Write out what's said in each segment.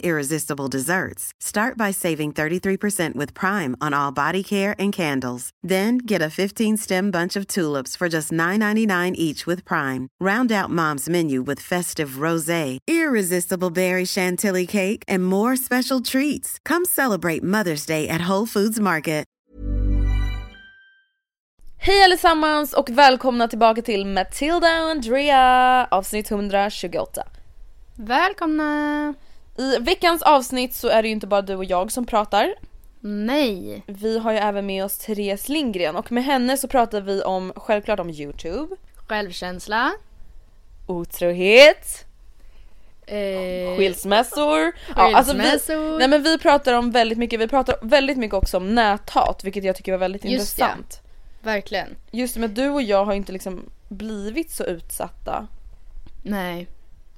irresistible desserts. Start by saving 33% with Prime on all body care and candles. Then get a 15-stem bunch of tulips for just $9.99 each with Prime. Round out Mom's menu with festive rosé, irresistible berry chantilly cake, and more special treats. Come celebrate Mother's Day at Whole Foods Market. Hej allesammans och välkomna tillbaka till Matilda och Andrea avsnitt 128. Välkomna! I veckans avsnitt så är det ju inte bara du och jag som pratar. Nej. Vi har ju även med oss Therese Lindgren och med henne så pratar vi om, självklart om YouTube, Självkänsla. otrohet, Eh, skilsmässor. Ja, alltså vi, nej men vi pratar om väldigt mycket, vi pratar väldigt mycket också om näthat vilket jag tycker var väldigt Just intressant. Verkligen. Just det, men du och jag har inte liksom blivit så utsatta. Nej.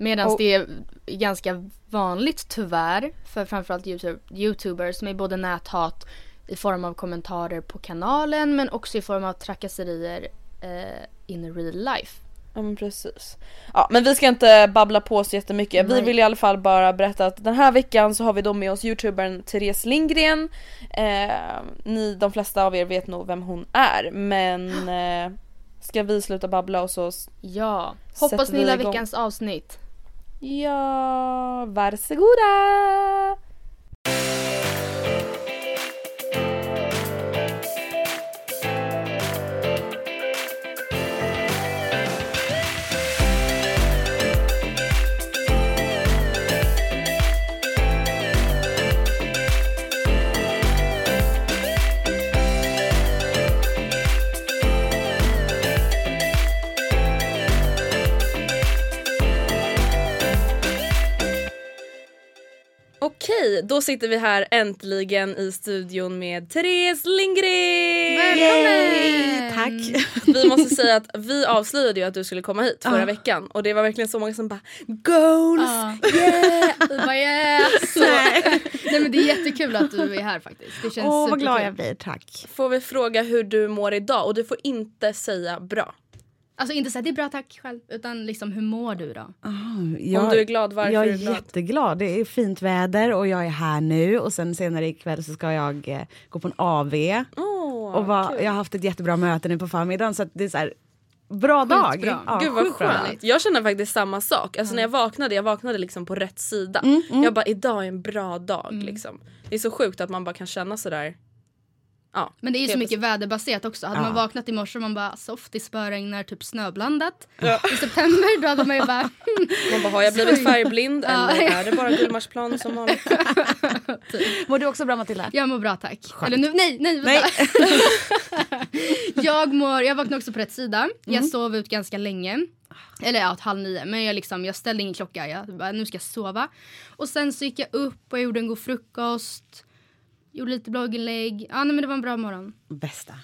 Medan Och- det är ganska vanligt tyvärr för framförallt YouTube, youtubers som är både näthat i form av kommentarer på kanalen men också i form av trakasserier eh, in real life. Ja men precis. Ja men vi ska inte babbla på så jättemycket. Vi Nej. vill i alla fall bara berätta att den här veckan så har vi då med oss youtubern Therese Lindgren. Eh, ni, de flesta av er vet nog vem hon är men eh, ska vi sluta babbla och så Ja. Hoppas ni vi gillar veckans avsnitt. Ja, varsågoda! Okej, då sitter vi här äntligen i studion med Therese Lindgren! Välkommen! Tack. Vi måste säga att vi avslöjade ju att du skulle komma hit förra Ja. veckan och det var verkligen så många som bara goals! Ja. Yeah! Vi bara yes! Nej. Nej men det är jättekul att du är här faktiskt. Det känns Åh vad superkul. glad jag blir, tack. Får vi fråga hur du mår idag och du får inte säga bra. Alltså inte säga det är bra tack själv utan liksom hur mår du då? Ah, jag, Om du är glad, varför Jag är är du glad? jätteglad. Det är fint väder och jag är här nu. Och sen senare ikväll så ska jag eh, gå på en AV. Åh, och va, kul. jag har haft ett jättebra möte nu på förmiddagen så att det är så här, bra dag. bra. Ja, Gud vad skönt. Jag känner faktiskt samma sak. Alltså när jag vaknade, jag vaknade liksom på rätt sida. Jag bara idag är en bra dag liksom. Det är så sjukt att man bara kan känna sådär. Ja, Men det är ju så mycket väderbaserat också. Hade man vaknat i morse och man bara soft i spöregnar, typ snöblandat. I september då hade man ju bara Man bara har jag blivit färgblind Ja. eller är det bara Gullmarsplan som vanligt? Mår du också bra Matilda? jag mår bra tack. Eller nu, nej, nej, vänta. jag mår, jag vaknade också på rätt sida. Jag sov ut ganska länge. Eller ja, halv nio. Men jag, liksom, jag ställde ingen klocka. Jag bara, nu ska jag sova. Och sen så gick jag upp och gjorde en god frukost. Gjorde lite blogginlägg. Ja, nej, men det var en bra morgon. Bästa.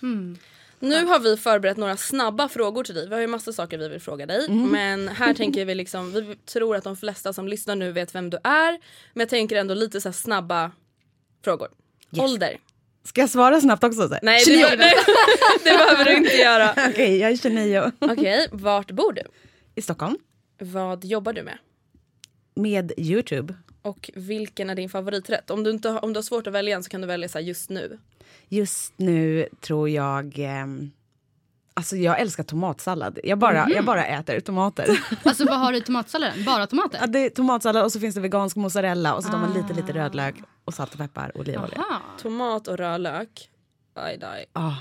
Nu har vi förberett några snabba frågor till dig. Vi har ju massa saker vi vill fråga dig. Men här tänker vi liksom, vi tror att de flesta som lyssnar nu vet vem du är. Men jag tänker ändå lite så här snabba frågor. Ålder? Ska jag svara snabbt också? så? Nej det, det, det behöver du inte göra. Okej, jag är 29 Okej, vart bor du? i Stockholm. Vad jobbar du med? Med Youtube. Och vilken är din favoriträtt? Om du, inte har, om du har svårt att välja en så kan du välja så här just nu. Just nu tror jag... ehm, alltså jag älskar tomatsallad. Jag bara, jag bara äter tomater. Alltså vad har du i tomatsalladen? Bara tomater? Ja, det är tomatsallad och så finns det vegansk mozzarella och så tar man lite lite rödlök och salt och peppar och olivolja. Aha. Tomat och rödlök. Aj, aj. Ah.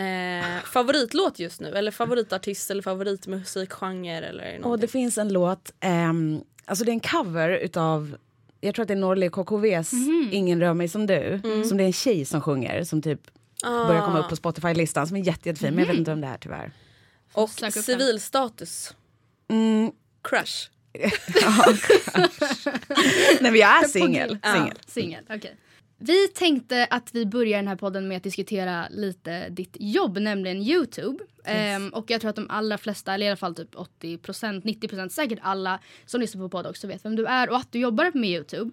Eh, favoritlåt just nu? Eller favoritartist eller favoritmusikgenre? Eller Och det finns en låt, ehm, alltså det är en cover utav jag tror att det är Norli KKVs Ingen rör mig som du. Som det är en tjej som sjunger som typ börjar komma upp på Spotify-listan som är jätte, jättefin men jag vet inte om det är tyvärr. Och civilstatus? Mm, Crush? nej men jag är singel. Ja. singel. Singel, okej. Vi tänkte att vi börjar den här podden med att diskutera lite ditt jobb, nämligen Youtube. Ehm, och jag tror att de allra flesta, eller i alla fall typ 80%, 90% säkert alla som lyssnar på podd också vet vem du är och att du jobbar med Youtube.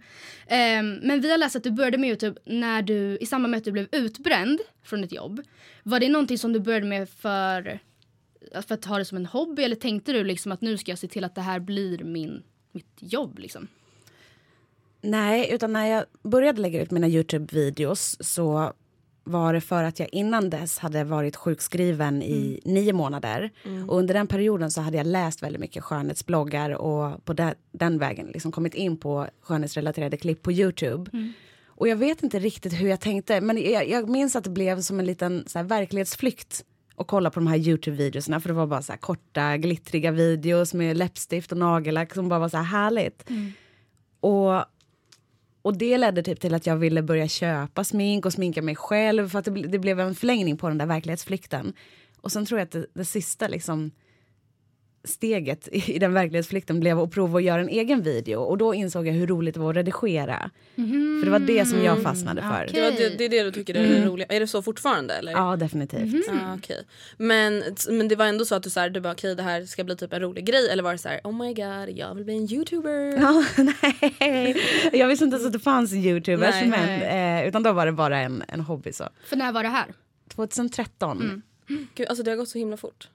Ehm, men vi har läst att du började med Youtube när du, i samband med att du blev utbränd från ett jobb. Var det någonting som du började med för, för att ha det som en hobby eller tänkte du liksom att nu ska jag se till att det här blir min, mitt jobb liksom? Nej, utan när jag började lägga ut mina Youtube-videos så var det för att jag innan dess hade varit sjukskriven i nio månader. Och under den perioden så hade jag läst väldigt mycket skönhetsbloggar och på den, den vägen liksom kommit in på skönhetsrelaterade klipp på Youtube. Och jag vet inte riktigt hur jag tänkte, men jag, jag minns att det blev som en liten så här, verklighetsflykt och kolla på de här Youtube-videorna för det var bara så här korta glittriga videos med läppstift och nagellack som bara var så här härligt. Och och det ledde typ till att jag ville börja köpa smink och sminka mig själv för att det, det blev en förlängning på den där verklighetsflykten. Och sen tror jag att det, det sista liksom steget i, den verklighetsflykten blev att prova att göra en egen video och då insåg jag hur roligt det var att redigera. För det var det som jag fastnade för. Det, var det, det är det du tycker är roligt? Är det så fortfarande? Eller? Ja, definitivt. Ah, okej. men, men det var ändå så att du, så här, du bara okej det här ska bli typ en rolig grej eller var det så här oh my god jag vill bli en youtuber? Ja, nej. Jag visste inte ens att det fanns youtubers, Nej, men, eh, utan då var det bara en, en hobby. så. För när var det här? 2013. Gud, alltså det har gått så himla fort.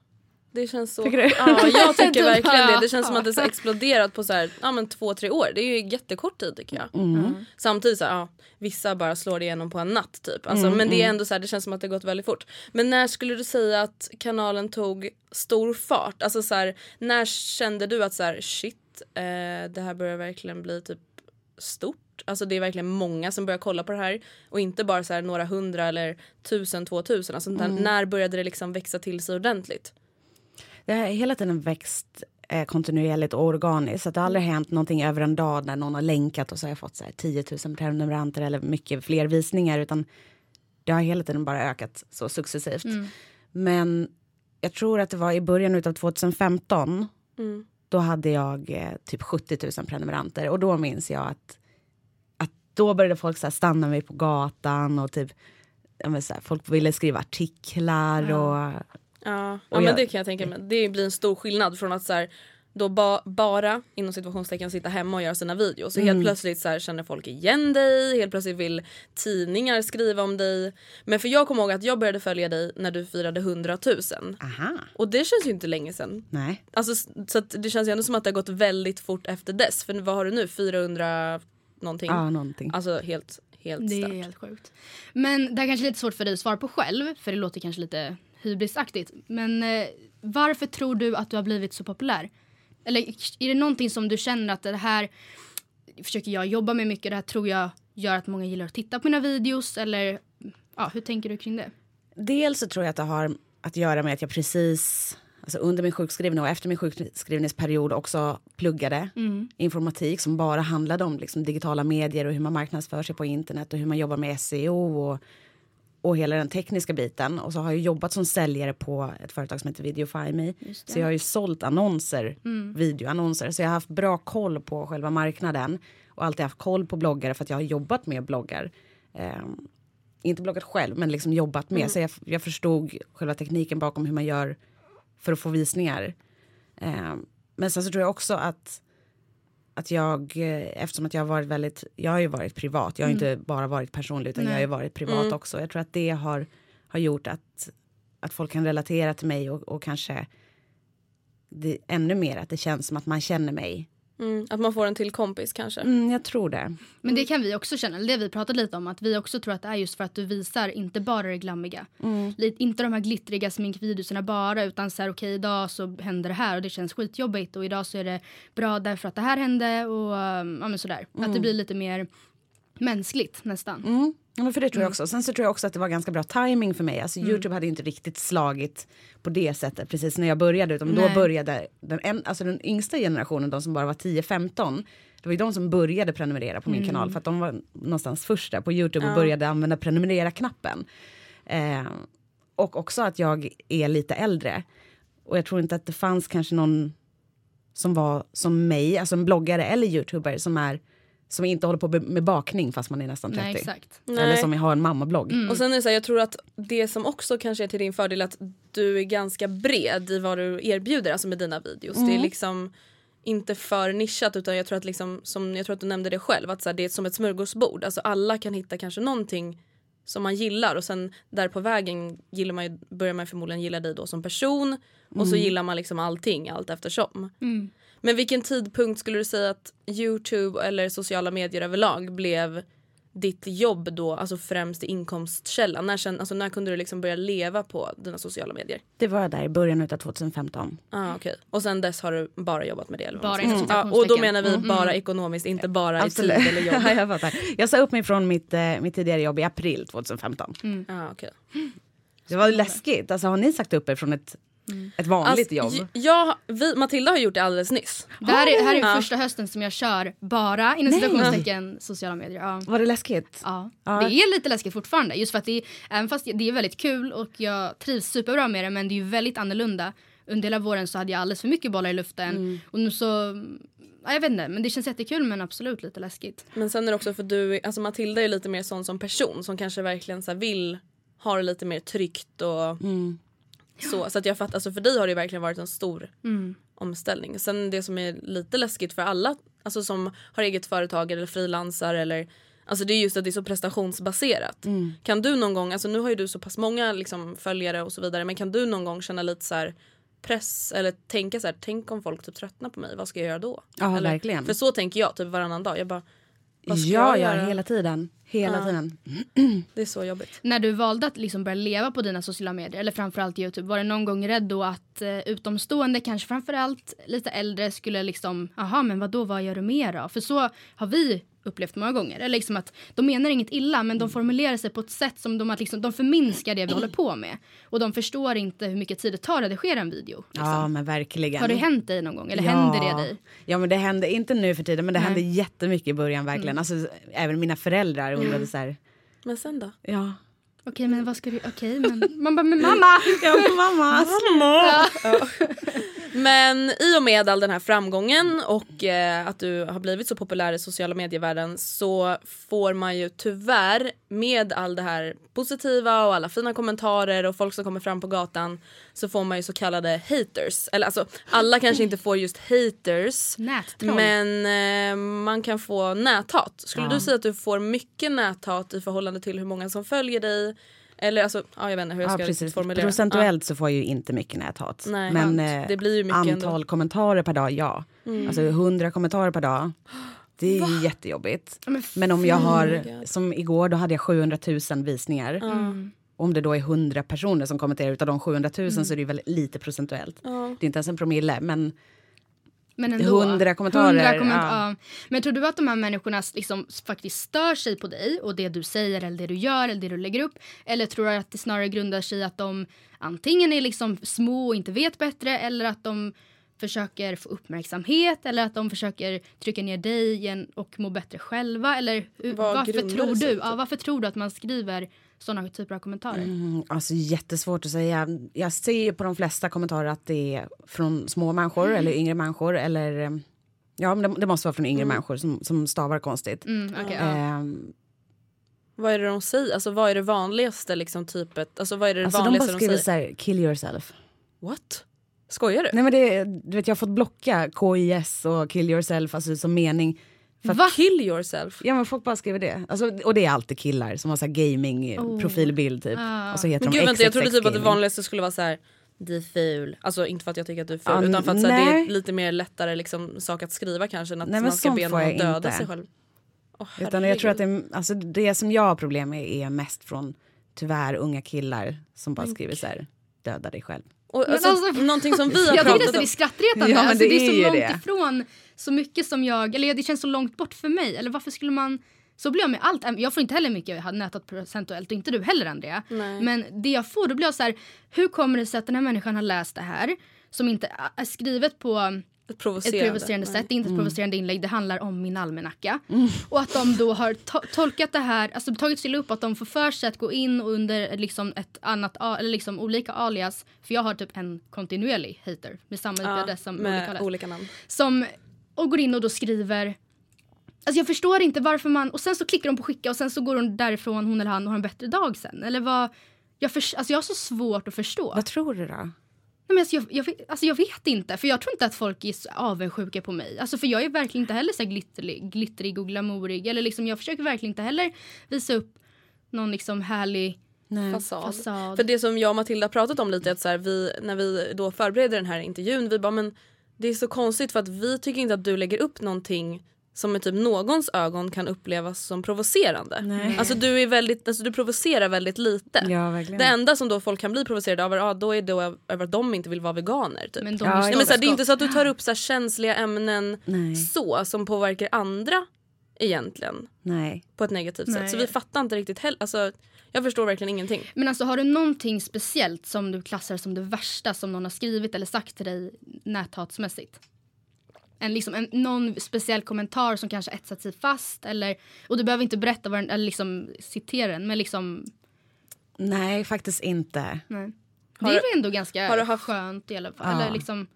Det känns så... Tycker du? Ja, jag tycker Du verkligen det. Det känns som att det har exploderat på så här, ja, men två, tre år. Det är ju jättekort tid tycker jag. Mm. Samtidigt så här, ja, vissa bara slår det igenom på en natt typ. Alltså, Mm, men det är ändå så här, det känns som att det har gått väldigt fort. Men när skulle du säga att kanalen tog stor fart? Alltså så här, när kände du att så här, shit, eh, det här börjar verkligen bli typ stort? Alltså det är verkligen många som börjar kolla på det här och inte bara så här några hundra eller tusen, två tusen. Alltså, Mm. När började det liksom växa till sig ordentligt? Det har hela tiden växt eh, kontinuerligt och organiskt. Så det har aldrig hänt någonting över en dag när någon har länkat och så har jag fått så här, 10 000 prenumeranter eller mycket fler visningar. Utan det har hela tiden bara ökat så successivt. Men jag tror att det var i början av 2015. Mm. Då hade jag eh, typ 70 000 prenumeranter. Och då minns jag att, att då började folk så här, stanna mig på gatan och typ så här, folk ville skriva artiklar och Ja, ja men jag- det kan jag tänka mig. Det blir en stor skillnad från att så här, då ba, bara inom situationstecken sitta hemma och göra sina videos. Så helt plötsligt så här, känner folk igen dig, helt plötsligt vill tidningar skriva om dig. Men för jag kommer ihåg att jag började följa dig när du firade 100 000. aha, Och det känns ju inte länge sedan. nej. Alltså, så att det känns ju ändå som att det har gått väldigt fort efter dess. För vad har du nu? 400 någonting? Ja, någonting. Alltså helt, helt Det är stört. helt sjukt. Men det här kanske är lite svårt för dig att svara på själv, för det låter kanske lite hybrisaktigt. Men eh, varför tror du att du har blivit så populär? Eller är det någonting som du känner att det här försöker jag jobba med mycket, det här tror jag gör att många gillar att titta på mina videos? Eller ja, hur tänker du kring det? Dels så tror jag att det har att göra med att jag precis alltså under min sjukskrivning och efter min sjukskrivningsperiod också pluggade informatik som bara handlade om liksom, digitala medier och hur man marknadsför sig på internet och hur man jobbar med SEO och, och hela den tekniska biten. Och så har jag jobbat som säljare på ett företag som heter Videofy Me. Så jag har ju sålt annonser, videoannonser. Så jag har haft bra koll på själva marknaden och alltid haft koll på bloggare för att jag har jobbat med bloggar. Ehm, inte bloggat själv, men liksom jobbat med. Så jag, jag förstod själva tekniken bakom hur man gör för att få visningar. Eh, men sen så tror jag också att, att jag, eh, eftersom att jag har varit väldigt, jag har ju varit privat, jag har inte bara varit personlig utan jag har ju varit privat också. Jag tror att det har, har gjort att, att folk kan relatera till mig och, och kanske det, ännu mer att det känns som att man känner mig Mm, att man får en till kompis kanske. Mm, jag tror det. Men det kan vi också känna, det vi pratat lite om, att vi också tror att det är just för att du visar inte bara det glammiga. Lite, inte de här glittriga sminkvideorna bara utan så här okej idag så händer det här och det känns skitjobbigt och idag så är det bra därför att det här hände och ja men sådär. Att det blir lite mer mänskligt nästan. Mm. Ja, men för det tror jag också. Sen så tror jag också att det var ganska bra timing för mig. Alltså, Youtube hade inte riktigt slagit på det sättet precis när jag började. Utan då började den, en, alltså den yngsta generationen, de som bara var 10-15. Det var ju de som började prenumerera på min kanal för att de var någonstans först där på Youtube och började använda prenumerera-knappen. Eh, och också att jag är lite äldre. Och jag tror inte att det fanns kanske någon som var som mig, alltså en bloggare eller youtuber som är som inte håller på med bakning fast man är nästan 30. Nej exakt. Eller Nej. som har en mammablogg. Och sen är det så här, jag tror att det som också kanske är till din fördel är att du är ganska bred i vad du erbjuder alltså med dina videos. Det är liksom inte för nischat utan jag tror att liksom, som jag tror att du nämnde det själv, att så här, det är som ett smörgåsbord. Alltså alla kan hitta kanske någonting som man gillar och sen där på vägen gillar man ju, börjar man förmodligen gilla dig då som person och så gillar man liksom allting allt eftersom. Men vilken tidpunkt skulle du säga att Youtube eller sociala medier överlag blev ditt jobb då, alltså främst i inkomstkällan? När, känn- alltså när kunde du liksom börja leva på dina sociala medier? Det var där i början av 2015. Ah, okay. Och sen dess har du bara jobbat med det? Bara inom ja, Och då menar vi bara ekonomiskt, inte bara i tid eller jobb. ja, jag, fattar. jag sa upp mig från mitt, eh, mitt tidigare jobb i april 2015. Ah, okay. Det var läskigt. Alltså, har ni sagt upp er från ett, ett vanligt jobb? Alltså, ja, vi, Matilda har gjort det alldeles nyss. Det här är, här är Ja. första hösten som jag kör bara inom citationstecken sociala medier. Ja. Var det läskigt? Ja. Ja. Det är lite läskigt fortfarande. Just för att det är, även fast det är väldigt kul och jag trivs superbra med det men det är ju väldigt annorlunda. Under hela våren så hade jag alldeles för mycket bollar i luften. Och nu så, ja, jag vet inte, men det känns jättekul men absolut lite läskigt. Men sen är det också för du, alltså Matilda är lite mer sån som person som kanske verkligen så vill ha det lite mer tryggt och så. Så att jag fattar, alltså för dig har det verkligen varit en stor omställning. Sen det som är lite läskigt för alla alltså som har eget företag eller frilansar eller Alltså det är just att det är så prestationsbaserat. Kan du någon gång, alltså nu har ju du så pass många liksom följare och så vidare men kan du någon gång känna lite så press eller tänka så här, tänk om folk typ tröttnar på mig, vad ska jag göra då? Ja, eller, verkligen. För så tänker jag typ varannan dag. Jag bara, vad ska Ja, jag ja, göra? hela tiden. Hela Ja. tiden. Det är så jobbigt. När du valde att liksom börja leva på dina sociala medier eller framförallt Youtube var det någon gång rädd då att eh, utomstående, kanske framförallt lite äldre skulle liksom, jaha men vad då vad gör du mer då? För så har vi upplevt många gånger. Eller liksom att de menar inget illa men de formulerar sig på ett sätt som de, att liksom, de förminskar det vi håller på med. Och de förstår inte hur mycket tid det tar att redigera en video. Liksom. Ja, men verkligen. Har det hänt dig någon gång? Eller ja. händer det dig? Ja, men det hände, inte nu för tiden, men det Nej. hände jättemycket i början verkligen. Alltså, även mina föräldrar undrade så här, Men sen då? ja. Okej men vad ska du, okej men man bara men mamma! Ja, mamma. Men i och med all den här framgången och eh, att du har blivit så populär i sociala medievärlden så får man ju tyvärr med all det här positiva och alla fina kommentarer och folk som kommer fram på gatan så får man ju så kallade haters. Eller alltså alla kanske inte får just haters Nättroll. men eh, man kan få näthat. Skulle du säga att du får mycket näthat i förhållande till hur många som följer dig? Eller alltså, ja, jag vet inte hur jag Ja, ska precis. formulera. Procentuellt så får jag ju inte mycket näthat. Nej, men eh, Det blir ju mycket antal ändå. Mm. kommentarer per dag, ja. Alltså 100 kommentarer per dag. Det är ju jättejobbigt. men Men om jag har, som igår, då hade jag 700 000 visningar. Mm. Om det då är 100 personer som kommenterar utav de 700 000 så är det ju väldigt lite procentuellt. Det är inte ens en promille, men Men ändå. Hundra kommentarer, Hundra komment- ja. ja. Men tror du att de här människorna liksom faktiskt stör sig på dig och det du säger eller det du gör eller det du lägger upp? Eller tror du att det snarare grundar sig i att de antingen är liksom små och inte vet bättre eller att de försöker få uppmärksamhet eller att de försöker trycka ner dig igen och må bättre själva? Eller Vad varför tror du? Ja, typ? varför tror du att man skriver sådana typer av kommentarer? mm, alltså jättesvårt att säga. Jag ser ju på de flesta kommentarer att det är från små människor eller yngre människor eller eh, Ja, men det, det måste vara från yngre människor som, som stavar konstigt. Mm, okej, ja. Ehm, Vad är det de säger? Alltså vad är det vanligaste liksom typet? Alltså vad är det alltså de vanligaste de, skriver säger? så här, kill yourself. What? Skojar du? Nej men det, du vet jag har fått blocka KIS och kill yourself alltså som mening. För Va? Kill yourself? Ja men folk bara skriver det. Alltså, och det är alltid killar som har så här gaming Oh. profilbild typ. Och så heter Men de gud vänta jag trodde typ att det vanligaste skulle vara så här. du är ful. Alltså inte för att jag tycker att du är ful Ja, utan för att så här, det är lite mer lättare liksom, sak att skriva kanske än att Nej, man ska be någon döda inte. sig själv. Åh, Utan jag tror att det, alltså det som jag har problem med är mest från tyvärr unga killar som bara skriver så här, döda dig själv. Och, alltså, alltså- någonting som vi har Jag tycker pratat nästan det är om. skrattretande. Ja, men alltså, det det är är så ju långt det. ifrån så mycket som jag, eller det känns så långt bort för mig. Eller varför skulle man, så blir jag med allt. Jag får inte heller mycket jag har nätat procentuellt och inte du heller Andrea. Nej. Men det jag får då blir jag så här, hur kommer det sig att den här människan har läst det här som inte är skrivet på Ett ett provocerande. provocerande Nej. sätt. Det är inte Mm. ett provocerande inlägg, det handlar om min almanacka. Och att de då har to- tolkat det här, alltså tagit till upp att de får för sig att gå in under liksom ett annat, eller liksom olika alias. För jag har typ en kontinuerlig hater med samma IP-adress som olika alias. olika namn. Som, och går in och då skriver Alltså jag förstår inte varför man, och sen så klickar de på skicka och sen så går hon därifrån, hon eller han, och har en bättre dag sen. Eller vad, jag, förs- alltså jag har så svårt att förstå. Vad tror du då? Nej, men alltså, jag, jag, vet- alltså jag vet inte, för jag tror inte att folk är så avundsjuka på mig. Alltså för jag är verkligen inte heller så glittrig, glittrig och glamourig. Eller liksom, jag försöker verkligen inte heller visa upp någon liksom härlig Nej. Fasad. fasad. För det som jag och Matilda har pratat om lite är att så här, vi, när vi då förbereder den här intervjun, vi bara men det är så konstigt för att vi tycker inte att du lägger upp någonting som med typ någons ögon kan upplevas som provocerande. Nej. Alltså du är väldigt, alltså du provocerar väldigt lite. Ja. Det enda som då folk kan bli provocerade av är, ja, då är det över att de inte vill vara veganer. Typ. Men de Ja, är Nej, men så här, det är inte så att du tar upp så här, känsliga ämnen Nej. så som påverkar andra egentligen Nej. på ett negativt sätt. Nej. Så vi fattar inte riktigt heller. Alltså, jag förstår verkligen ingenting. Men alltså har du någonting speciellt som du klassar som det värsta som någon har skrivit eller sagt till dig näthatsmässigt? En, liksom, en, någon speciell kommentar som kanske etsat sig fast eller, och du behöver inte berätta vad den, eller liksom citera den men liksom, Nej, faktiskt inte. nej. Har det är du- ändå ganska har du haft- skönt i alla fall. Ja. Eller liksom,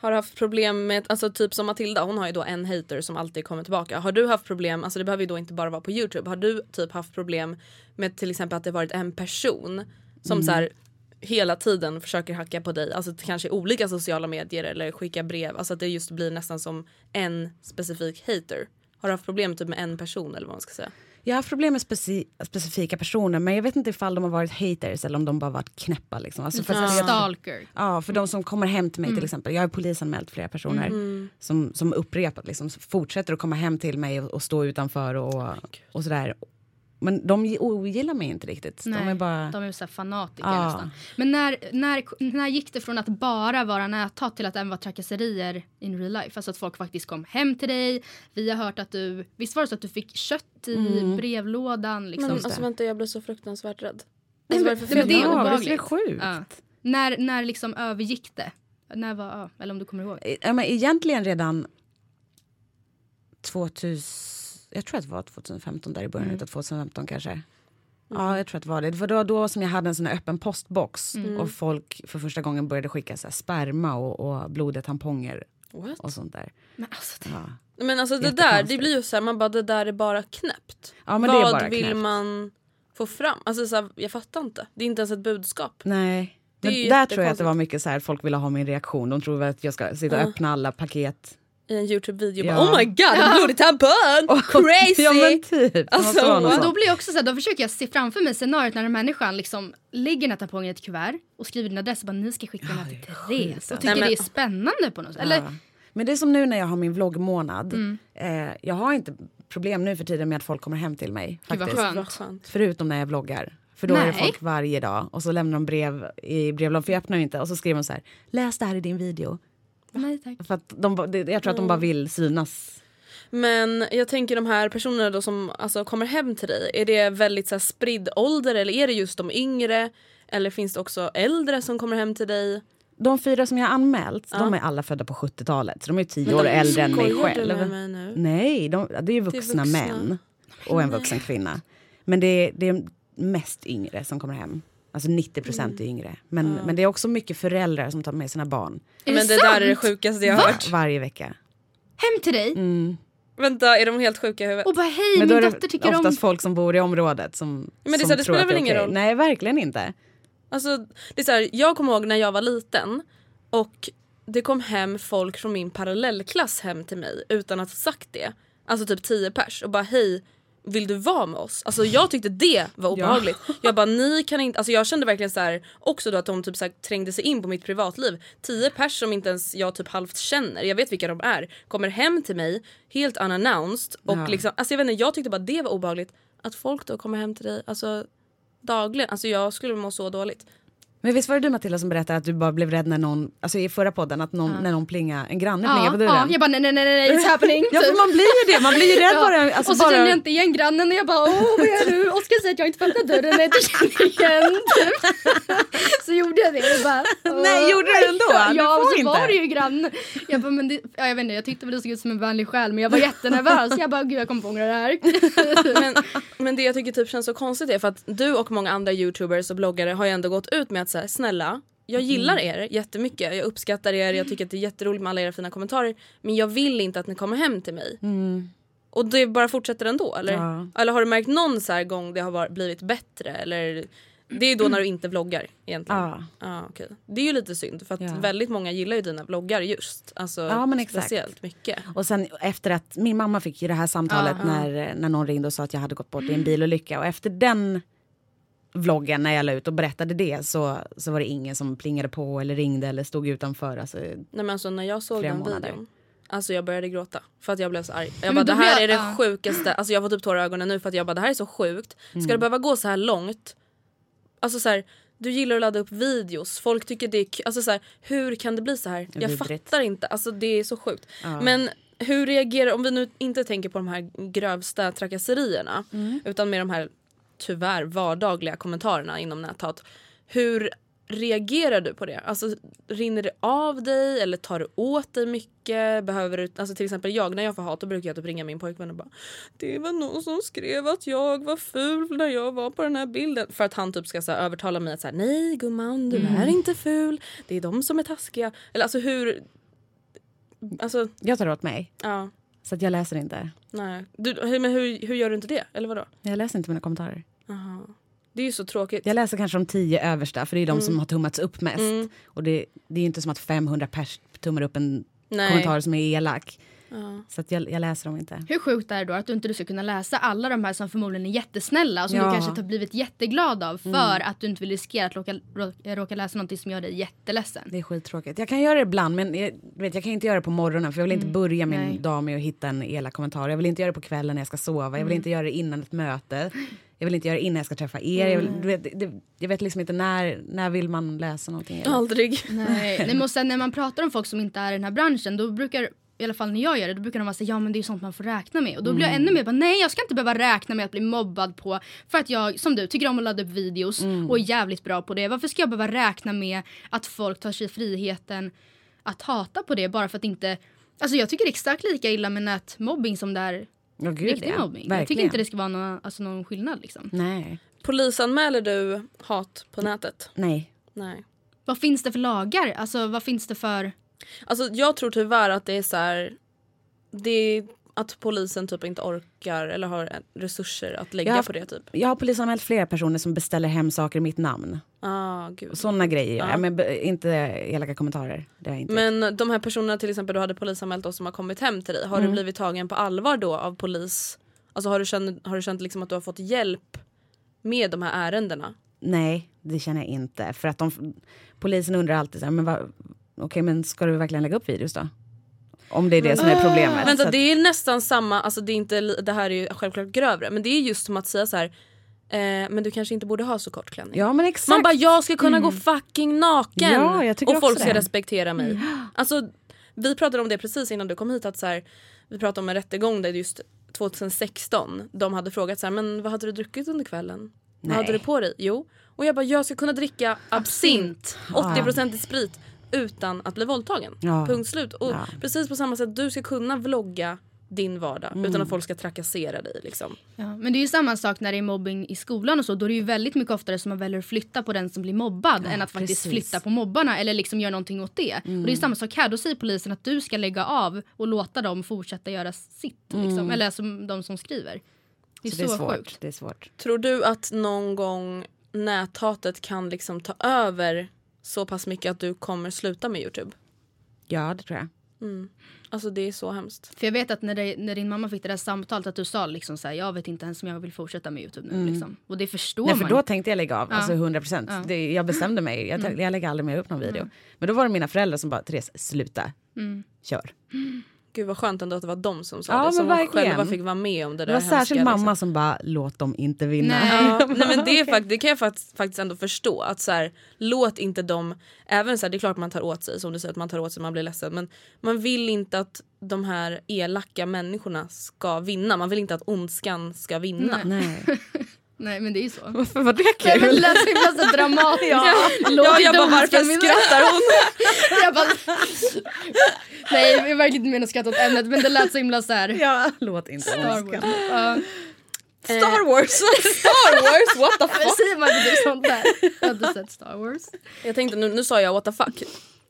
Har haft problem med, alltså typ som Matilda, hon har ju då en hater som alltid kommer tillbaka. Har du haft problem, alltså det behöver ju då inte bara vara på Youtube. Har du typ haft problem med till exempel att det varit en person som så här hela tiden försöker hacka på dig, alltså kanske olika sociala medier eller skicka brev. Alltså att det just blir nästan som en specifik hater. Har du haft problem typ med en person eller vad man ska säga? Jag har haft problem med speci specifika personer men jag vet inte ifall de har varit haters eller om de bara varit knäppa. Liksom. Alltså, för, jag- stalker. Ja, för de som kommer hem till mig till exempel. Jag har polisanmält flera personer som, som upprepat liksom, fortsätter att komma hem till mig och, och stå utanför och, och sådär. Men de ogillar mig inte riktigt. Nej, de är bara... de är så här fanatiker Ja. nästan. Men när, när, när gick det från att bara vara näthat till att även vara trakasserier in real life? Alltså att folk faktiskt kom hem till dig. Vi har hört att du, visst var det så att du fick kött i brevlådan? Liksom. Men alltså vänta jag blir så fruktansvärt rädd. Alltså, men- nej, men det är? Ja, obehagligt. det är sjukt. Ja. När, när liksom övergick det? När var, eller om du kommer ihåg? Ja, men egentligen redan 2000, jag tror att det var 2015 där i början Mm. av 2015 kanske. Ja, jag tror att det var det. Det var då, som jag hade en sån här öppen postbox Mm. och folk för första gången började skicka så sperma och, och blodiga tamponger What? och sånt där. Men alltså, det, Ja. Men alltså det där, det blir ju så här, man bara det där är bara knäppt. Ja, men det är Vad bara vill knäppt. man få fram? Alltså så här, jag fattar inte. Det är inte ens ett budskap. Nej. Men där tror jag att det var mycket så här, folk ville ha min reaktion. De tror att jag ska sitta och öppna alla paket. I en Youtube-video Ja. bara oh my god en blodig tampong! Crazy! ja men typ. Alltså, Men då blir jag också så här, då försöker jag se framför mig scenariot när en människan liksom lägger den här tampongen i ett kuvert och skriver din adress och bara ni ska skicka den här till Therese. Och tycker Nej, men- det är spännande på något sätt. Eller, Ja. Men det är som nu när jag har min vloggmånad. Mm. Eh, jag har inte problem nu för tiden med att folk kommer hem till mig. Gud, Faktiskt. skönt. Vad skönt. Förutom när jag vloggar. För då är det Nej. folk varje dag och så lämnar de brev i brevlådan för jag öppnar ju inte och så skriver de så här läs det här i din video. Nej tack. För att de, det- jag tror att de bara Mm. vill synas. Men jag tänker de här personerna då som alltså, kommer hem till dig, är det väldigt så här, spridd ålder eller är det just de yngre? Eller finns det också äldre som kommer hem till dig? De fyra som jag har anmält, Ja. de är alla födda på 70-talet. Så de är tio år äldre än mig du själv. med mig? Nej, de, det är vuxna, vuxna. män och en vuxen kvinna. Men det är, det är mest yngre som kommer hem. Alltså 90 procent Mm. är yngre. Men, men det är också mycket föräldrar som tar med sina barn Är Men det, det där är det sjukaste jag har Va? hört. varje vecka. Hem till dig Vänta är de helt sjuka i huvudet? och bara hej Men min dotter tycker om... oftast folk som bor i området som Men det är som så, det tror spelar att väl är ingen okej. roll? Nej, verkligen inte. Alltså, det är så här, jag kommer ihåg när jag var liten och det kom hem folk från min parallellklass hem till mig utan att ha sagt det. Alltså typ 10 pers och bara hej vill du vara med oss? Alltså jag tyckte det var obehagligt. Jag bara ni kan inte, alltså jag kände verkligen så här, också då att de typ så här, trängde sig in på mitt privatliv. Tio pers som inte ens jag typ halvt känner, jag vet vilka de är, kommer hem till mig helt unannounced och Ja. liksom, alltså jag vet inte, jag tyckte bara det var obehagligt. Att folk då kommer hem till dig, alltså dagligen, alltså jag skulle må så dåligt. Men visst var det du Matilda som berättade att du bara blev rädd när någon, alltså i förra podden, att någon, när någon plinga, en granne plingade Ja, på dörren? ja, jag bara nej nej nej nej it's happening. Ja för man blir ju det, man blir ju rädd bara. Alltså och så bara... kände jag inte igen grannen och jag bara åh vad gör du? Oskar säger att jag inte får öppna dörren när jag inte känner igen. Typ. Så gjorde jag det och bara, åh. Nej, gjorde du det ändå? Ja, Du ja får och så inte. var det ju grannen. Jag bara men det, ja, jag vet inte jag tyckte väl det såg ut som en vänlig själ men jag var jättenervös. Jag bara gud jag kommer få ångra det här. Men, men det jag tycker typ känns så konstigt är för att du och många andra youtubers och bloggare har ju ändå gått ut med att säga snälla jag gillar Mm. er jättemycket, jag uppskattar er, jag tycker att det är jätteroligt med alla era fina kommentarer men jag vill inte att ni kommer hem till mig. Och det bara fortsätter ändå eller? Mm. Ja. Eller har du märkt någon så här gång det har var- blivit bättre eller? Det är då när du inte vloggar egentligen. Ja. Ja, okej. Det är ju lite synd för att Ja. väldigt många gillar ju dina vloggar just. Alltså, Ja, men exakt. Speciellt mycket. Och sen efter att min mamma fick ju det här samtalet Ja. när, när någon ringde och sa att jag hade gått bort i en bilolycka och efter den vloggen när jag la ut och berättade det så, så var det ingen som plingade på eller ringde eller stod utanför. Alltså, Nej men alltså när jag såg den månader. videon Alltså jag började gråta för att jag blev så arg. Jag bara det här är det sjukaste, alltså jag får typ tårar i ögonen nu för att jag bara det här är så sjukt. Ska Mm. det behöva gå så här långt? Alltså så här, du gillar att ladda upp videos, folk tycker det är kul. Alltså så här, hur kan det bli så här? Jag vidrigt. fattar inte, alltså det är så sjukt. Ja. Men hur reagerar, om vi nu inte tänker på de här grövsta trakasserierna Mm. utan med de här tyvärr vardagliga kommentarerna inom näthat. Hur reagerar du på det? Alltså rinner det av dig eller tar du åt dig mycket? Behöver du, alltså till exempel jag när jag får hat då brukar jag typ ringa min pojkvän och bara Det var någon som skrev att jag var ful när jag var på den här bilden. För att han typ ska så här, övertala mig att säga nej gumman du är inte ful. Det är de som är taskiga. Eller alltså hur... Alltså jag tar åt mig, ja. Så att jag läser inte. Nej. Du, men hur, hur gör du inte det? Eller vadå? Jag läser inte mina kommentarer. Aha. Det är ju så tråkigt. Jag läser kanske de tio översta för det är de som har tummats upp mest. Mm. Och det, det är ju inte som att 500 pers tummar upp en Nej. kommentar som är elak. Ja. Så att jag, jag läser dem inte. Hur sjukt är det då att du inte ska kunna läsa alla de här som förmodligen är jättesnälla och som Ja. du kanske har blivit jätteglad av för att du inte vill riskera att råka, råka, råka läsa något som gör dig jätteledsen. Det är skittråkigt. Jag kan göra det ibland men jag, vet, jag kan inte göra det på morgonen för jag vill inte börja min Nej. dag med att hitta en elak kommentar. Jag vill inte göra det på kvällen när jag ska sova. Jag vill inte göra det innan ett möte. Jag vill inte göra det innan jag ska träffa er. Jag, vill, du vet, det, jag vet liksom inte när, när vill man läsa någonting. Aldrig. Nej, Nej men sen när man pratar om folk som inte är i den här branschen då brukar i alla fall när jag gör det, då brukar de vara säga ja men det är ju sånt man får räkna med. Och då blir jag ännu mer bara nej jag ska inte behöva räkna med att bli mobbad på för att jag som du tycker om att ladda upp videos och är jävligt bra på det. Varför ska jag behöva räkna med att folk tar sig friheten att hata på det bara för att inte Alltså jag tycker det är exakt lika illa med nätmobbing som det är Ja, gud, riktig ja. mobbing. Jag tycker Verkligen. inte det ska vara någon, alltså någon skillnad liksom. Nej. Polisanmäler du hat på nätet? Nej. Nej. Vad finns det för lagar? Alltså vad finns det för... Alltså jag tror tyvärr att det är så här, det är att polisen typ inte orkar eller har resurser att lägga Ja. på det typ. Jag har polisanmält flera personer som beställer hem saker i mitt namn. Ah, gud. Sådana grejer gör Ja. Men inte elaka kommentarer. Det har inte. Men de här personerna till exempel du hade polisanmält och som har kommit hem till dig, har Mm. du blivit tagen på allvar då av polis? Alltså har du känt, har du känt liksom att du har fått hjälp med de här ärendena? Nej, det känner jag inte. För att de, polisen undrar alltid så här, men vad, okej men ska du verkligen lägga upp videos då? Om det är det som är problemet. Så Vänta att, det är nästan samma, alltså det, är inte, det här är ju självklart grövre men det är just som att säga så här. Eh, men du kanske inte borde ha så kort klänning. ja men exakt. Man bara jag ska kunna gå fucking naken Ja, och folk ska det. respektera mig. Alltså, vi pratade om det precis innan du kom hit. Att så här, vi pratade om en rättegång där just 2016 de hade frågat så här, men vad hade du druckit under kvällen? Nej. Vad hade du på dig? Jo. Och jag bara jag ska kunna dricka absint, 80% i sprit utan att bli våldtagen. Ja. Punkt slut. Och Ja. precis på samma sätt du ska kunna vlogga din vardag Mm. utan att folk ska trakassera dig. Liksom. Ja, men det är ju samma sak när det är mobbing i skolan och så. Då är det ju väldigt mycket oftare som man väljer att flytta på den som blir mobbad än att faktiskt precis. flytta på mobbarna eller liksom göra någonting åt det. Och det är samma sak här. Då säger polisen att du ska lägga av och låta dem fortsätta göra sitt. Liksom. Eller alltså de som skriver. Det är så så, det är svårt. sjukt. Det är svårt. Tror du att någon gång näthatet kan liksom ta över så pass mycket att du kommer sluta med Youtube? Ja det tror jag. Alltså det är så hemskt. För jag vet att när, det, när din mamma fick det där samtalet att du sa liksom så här, jag vet inte ens om jag vill fortsätta med Youtube nu liksom. Och det förstår Nej, för man. då tänkte jag lägga av, alltså Ja. 100 procent. Jag bestämde mig, jag, jag lägger aldrig mer upp någon video. Men då var det mina föräldrar som bara, Therese sluta, kör. Gud vad skönt ändå att det var de som sa Ja, det. Som verkligen. själva fick vara med om det Det där var hemska, särskilt mamma liksom. som bara, låt dem inte vinna. Nej. Ja, nej men det, är fakt- det kan jag fakt- faktiskt ändå förstå. Att så här, låt inte dem, även så här, det är klart man tar åt sig som du säger att man tar åt sig man blir ledsen men man vill inte att de här elaka människorna ska vinna. Man vill inte att ondskan ska vinna. Nej. Nej men det är ju så. Varför var det Nej, men kul? det lät så himla så dramatiskt. Ja, inte jag bara varför skrattar hon? jag bara, Nej jag verkligen inte mena att skratta åt ämnet men det lät så himla så här. Ja, låt inte Star. Wars. Ja. Star Wars! Star Wars, what the fuck? säger man inte sånt där? Jag har inte sett Star Wars. Jag tänkte nu, nu sa jag what the fuck.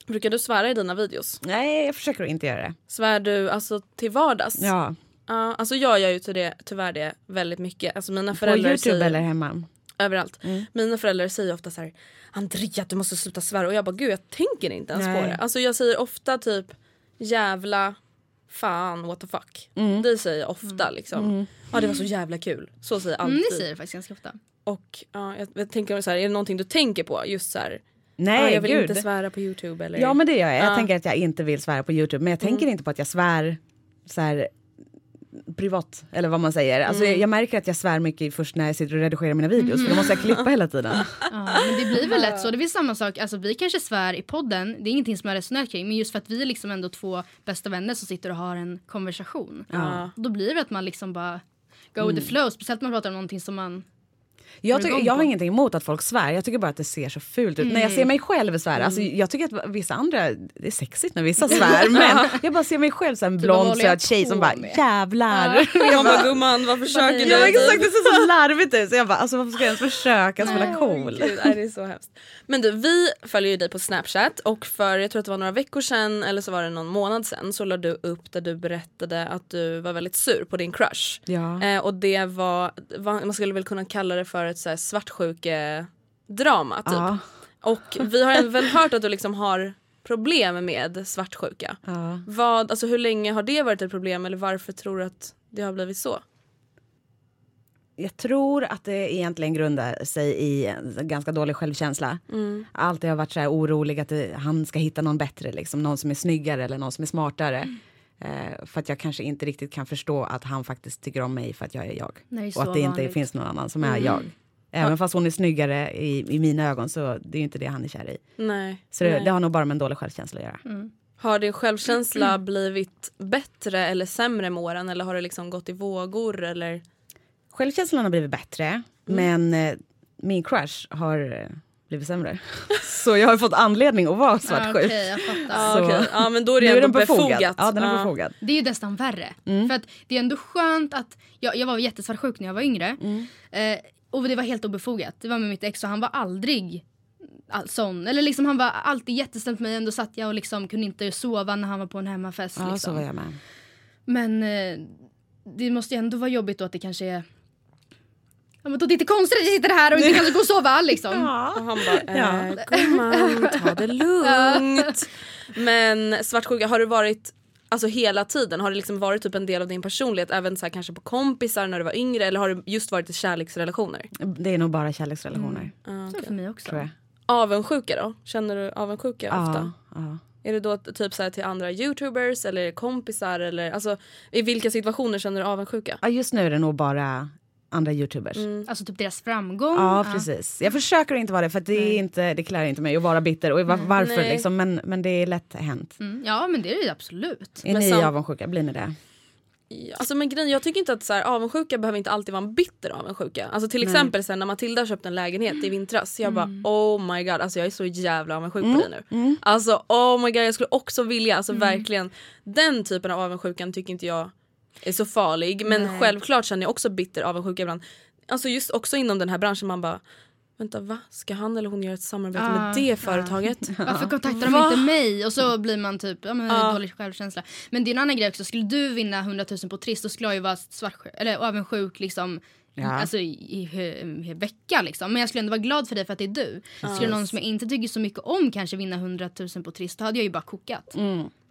Brukar du svära i dina videos? Nej, jag försöker inte göra det. Svär du alltså till vardags? Ja. Ja, alltså jag gör ju till det, tyvärr det väldigt mycket. Alltså mina På föräldrar Youtube säger, eller hemma? överallt. Mina föräldrar säger ofta så här: Andrea du måste sluta svära och jag bara gud jag tänker inte ens Nej. på det. Alltså jag säger ofta typ jävla, fan, what the fuck. Mm. Det säger jag ofta liksom. Ja det var så jävla kul. Så säger jag Mm, alltid. det säger det faktiskt ganska ofta. Och ja, jag, jag tänker så här, är det någonting du tänker på? Just så här, Nej, ja, jag vill gud. inte svära på youtube eller? Ja men det gör jag. Jag Ja. tänker att jag inte vill svära på Youtube. Men jag tänker inte på att jag svär så här privat eller vad man säger. Alltså, jag, jag märker att jag svär mycket först när jag sitter och redigerar mina videos för då måste jag klippa hela tiden. Ja, men det blir väl lätt så. Det blir samma sak. Alltså, vi kanske svär i podden. Det är ingenting som jag resonerat kring. Men just för att vi är liksom ändå två bästa vänner som sitter och har en konversation. Ja. Då blir det att man liksom bara go with the flow. Speciellt när man pratar om någonting som man... Jag, tycker, jag har ingenting emot att folk svär. Jag tycker bara att det ser så fult ut. När jag ser mig själv svära. Alltså, jag tycker att vissa andra, det är sexigt när vissa svär. men jag bara ser mig själv som en vad blond söt tjej som bara med? jävlar. Jag bara gumman vad försöker du? Ja exakt, det ser så larvigt ut. Så jag bara, alltså varför ska jag ens försöka spela cool? Gud, det är så hemskt. Men du, vi följer ju dig på Snapchat och för jag tror att det var några veckor sedan eller så var det någon månad sedan så la du upp där du berättade att du var väldigt sur på din crush. Ja. Eh, och det var, man skulle väl kunna kalla det för ett så här svartsjuke-drama typ. Ja. Och vi har väl hört att du liksom har problem med svartsjuka. Ja. Vad, alltså hur länge har det varit ett problem eller varför tror du att det har blivit så? Jag tror att det egentligen grundar sig i en ganska dålig självkänsla. Alltid har varit så här orolig att det, han ska hitta någon bättre, liksom, någon som är snyggare eller någon som är smartare. Eh, för att jag kanske inte riktigt kan förstå att han faktiskt tycker om mig för att jag är jag. Nej, och att det inte vanligt. finns någon annan som är jag. Även fast hon är snyggare i, i mina ögon så det är ju inte det han är kär i. Nej. Så det, nej. det har nog bara med en dålig självkänsla att göra. Har din självkänsla blivit bättre eller sämre med åren eller har det liksom gått i vågor eller? Självkänslan har blivit bättre, men eh, min crush har eh, blivit sämre. så jag har fått anledning att vara Ja, svartsjuk. fattar. Ja, okej. ja men då är det Nu är ändå den befogad. befogat. Ja, den är Ja. befogad. Det är ju nästan värre. Mm. För att det är ändå skönt att... Jag, jag var jättesvartsjuk när jag var yngre. Mm. Eh, och det var helt obefogat. Det var med mitt ex och han var aldrig all, sån. Eller liksom han var alltid jättesnäll med mig. Ändå satt jag och liksom kunde inte sova när han var på en hemmafest. Ja, liksom. så var jag med. Men eh, det måste ju ändå vara jobbigt då att det kanske är... Ja, men då det är inte konstigt att jag sitter här och inte kanske går och sova liksom. Och han bara, Ja. eh, gumman ta det lugnt. Men svartsjuka, har det varit alltså hela tiden? Har det liksom varit typ en del av din personlighet? Även så här, kanske på kompisar när du var yngre? Eller har det just varit i kärleksrelationer? Det är nog bara kärleksrelationer. Ja, Så okej. för mig också. Tror jag. Avundsjuka då? Känner du avundsjuka ofta? Ja, ja. Är det då typ så här till andra youtubers eller kompisar? Eller, alltså, I vilka situationer känner du avundsjuka? ja, just nu är det nog bara andra youtubers. Alltså typ deras framgång. Ja, precis. Jag försöker inte vara det för att det, är inte, det klär inte mig att vara bitter. Och var, varför Nej. liksom, men, men det är lätt hänt. Mm, ja men det är det ju absolut. Är Men ni sam- avundsjuka? Blir ni det? Alltså men grejen, jag tycker inte att så här, avundsjuka behöver inte alltid vara en bitter avundsjuka. Alltså till exempel sen när Matilda köpte en lägenhet i vintras. Jag bara oh my god, alltså jag är så jävla avundsjuk på dig nu. Alltså oh my god jag skulle också vilja, alltså verkligen. Den typen av avundsjukan tycker inte jag är så farlig. Men självklart känner jag också bitter avundsjuka ibland. Alltså just också inom den här branschen man bara Vänta va? Ska han eller hon göra ett samarbete Ah, med det företaget? Varför kontaktar de Va? inte mig? Och så blir man typ, ja men Ja. dålig självkänsla. Men det är en annan grej också, skulle du vinna 100 000 på Triss då skulle jag ju vara svartsjuk, eller avundsjuk liksom Ja. Alltså i, i, i, i vecka liksom. Men jag skulle ändå vara glad för dig för att det är du. Skulle någon som jag inte tycker så mycket om kanske vinna 100 000 på Triss då hade jag ju bara kokat.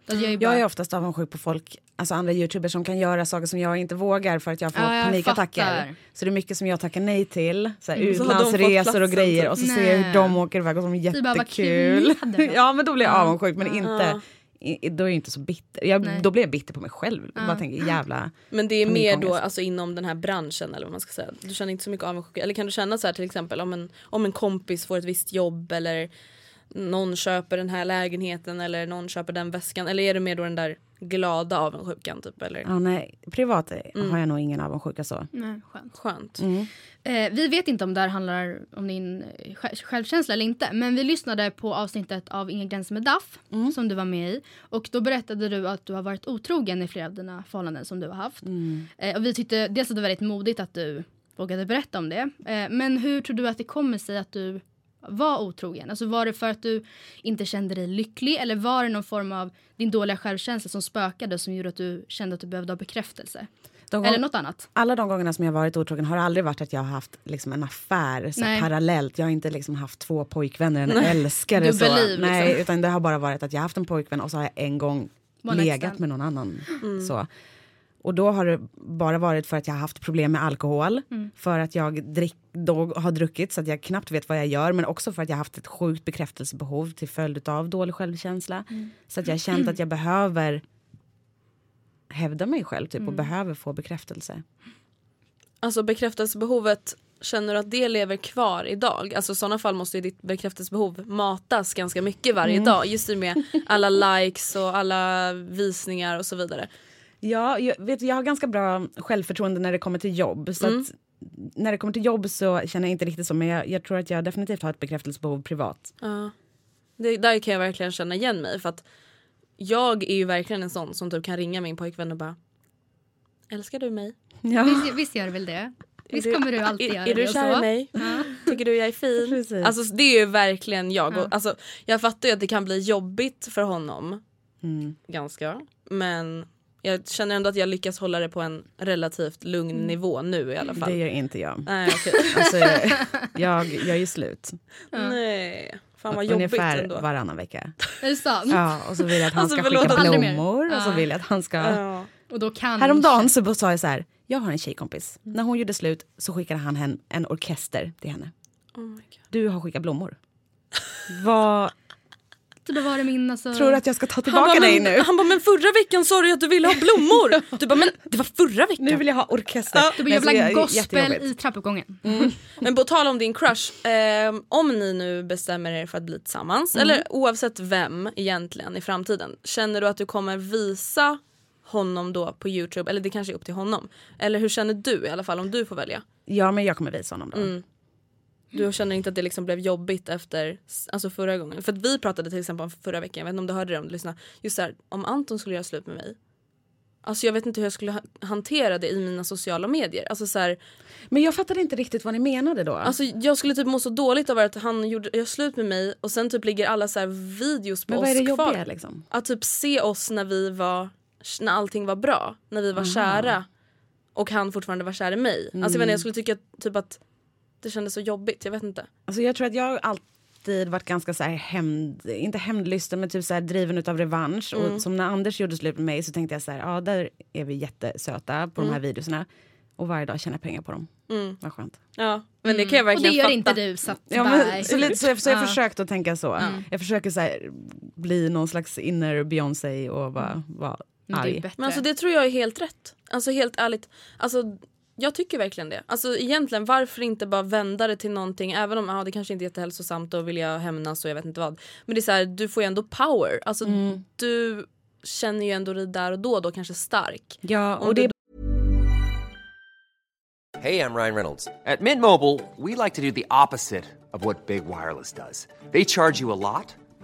Alltså, jag, är bara, Jag är oftast avundsjuk på folk, alltså andra youtubers som kan göra saker som jag inte vågar för att jag får Ja, jag panikattacker. fattar. Så det är mycket som jag tackar nej till. Så här, Mm. Utlandsresor och grejer typ. och så ser jag hur Nej. de åker iväg och de är bara, jättekul. då. ja men då blir jag avundsjuk men inte, Ja. i, då är jag inte så bitter. Jag, Nej. då blir jag bitter på mig själv. Bara tänker jävla... Men det är mer då alltså, inom den här branschen eller vad man ska säga. Du känner inte så mycket avundsjuka. Eller kan du känna så här till exempel om en, om en kompis får ett visst jobb eller någon köper den här lägenheten eller någon köper den väskan. Eller är det mer då den där glada avundsjukan typ eller? Ja, nej, privat Mm. har jag nog ingen avundsjuka så. Nej, skönt. Skönt. Eh, vi vet inte om det här handlar om din eh, sj- självkänsla eller inte. Men vi lyssnade på avsnittet av Inga gränser med Daff som du var med i. Och då berättade du att du har varit otrogen i flera av dina förhållanden som du har haft. Eh, och vi tyckte dels att det var väldigt modigt att du vågade berätta om det. Eh, men hur tror du att det kommer sig att du var otrogen? Alltså var det för att du inte kände dig lycklig eller var det någon form av din dåliga självkänsla som spökade som gjorde att du kände att du behövde ha bekräftelse? De Eller gång- något annat? Alla de gångerna som jag varit otrogen har aldrig varit att jag har haft liksom, en affär så Nej. parallellt. Jag har inte liksom, haft två pojkvänner, en älskare. Så. Dubbelliv, Nej, liksom. utan det har bara varit att jag har haft en pojkvän och så har jag en gång One legat stand. med någon annan. Så. Och då har det bara varit för att jag har haft problem med alkohol. För att jag drick, då har druckit så att jag knappt vet vad jag gör. Men också för att jag har haft ett sjukt bekräftelsebehov till följd av dålig självkänsla. Så att jag har känt att jag behöver hävda mig själv typ, och behöver få bekräftelse. Alltså bekräftelsebehovet, känner du att det lever kvar idag? Alltså i sådana fall måste ju ditt bekräftelsebehov matas ganska mycket varje dag. Just det med alla likes och alla visningar och så vidare. Ja, jag, vet, jag har ganska bra självförtroende när det kommer till jobb. Så att, när det kommer till jobb så känner jag inte riktigt så. Men jag, jag tror att jag definitivt har ett bekräftelsebehov privat. Ja. Det, där kan jag verkligen känna igen mig för att jag är ju verkligen en sån som typ kan ringa min pojkvän och bara Älskar du mig? Ja. Visst, visst gör du väl det? Visst kommer du alltid är, göra är du det och kär i mig? Tycker du jag är fin? Precis. Alltså det är ju verkligen jag. Och, alltså, jag fattar ju att det kan bli jobbigt för honom. Mm. Ganska. Men jag känner ändå att jag lyckas hålla det på en relativt lugn nivå nu i alla fall. Det gör inte jag. Nej okej. Alltså, jag gör ju slut. Nej. Fan vad jobbigt Ungefär ändå. varannan vecka. Är det sant? Ja, och så vill jag att han Alltså, ska skicka blommor. Och så vill jag att han ska... Ja. Och då kan Häromdagen så sa jag så här, jag har en tjejkompis. När hon gjorde slut så skickade han hem en orkester till henne. Oh my God. Du har skickat blommor. Vad Då var det min alltså... tror du att jag ska ta tillbaka bara, dig men, nu? han bara men förra veckan sa du att du ville ha blommor. Du bara men det var förra veckan. Nu vill jag ha orkester. Du bara, jag vill ha så gospel i trappuppgången. Men på tal om din crush, ehm, om ni nu bestämmer er för att bli tillsammans, eller oavsett vem egentligen i framtiden, känner du att du kommer visa honom då på Youtube, eller det kanske är upp till honom. Eller hur känner du i alla fall om du får välja? Ja, men jag kommer visa honom då. Mm. Du känner inte att det liksom blev jobbigt efter alltså förra gången? För att vi pratade till exempel om förra veckan, jag vet inte om du hörde det om du lyssnade. Just där, om Anton skulle göra slut med mig. Alltså jag vet inte hur jag skulle ha- hantera det i mina sociala medier. Alltså så här, Men jag fattade inte riktigt vad ni menade då. Alltså jag skulle typ må så dåligt av att han gjorde, gör slut med mig och sen typ ligger alla så här videos på men oss vad är det kvar. jobbiga liksom? Att typ se oss när vi var, när allting var bra, när vi var kära och han fortfarande var kär i mig. Alltså jag, vet inte, jag skulle tycka typ att det kändes så jobbigt, jag vet inte. Alltså jag tror att jag har alltid varit ganska så här hämnd, inte hämndlysten men typ så här driven utav revansch. Mm. Och som när Anders gjorde slut med mig så tänkte jag så här, ja där är vi jättesöta på Mm. de här videorna. Och varje dag tjänar pengar på dem. Vad skönt. Ja, men det kan jag Och det verkligen gör fatta. inte du så att Ja, men, så, lite, så, jag, så jag Ja. försökt att tänka så. Jag försöker så här, bli någon slags inner Beyoncé och vara Men det är arg. bättre. Men alltså det tror jag är helt rätt. Alltså helt ärligt. Alltså jag tycker verkligen det. Alltså egentligen varför inte bara vända det till någonting även om ja, det kanske inte är jättehälsosamt och vill jag hämnas och jag vet inte vad. Men det är så här, du får ju ändå power. Alltså du känner ju ändå dig där och då då kanske stark. Ja, och du det Hey, I'm Ryan Reynolds. At Mint Mobile, we like to do the opposite of what Big Wireless does. They charge you a lot,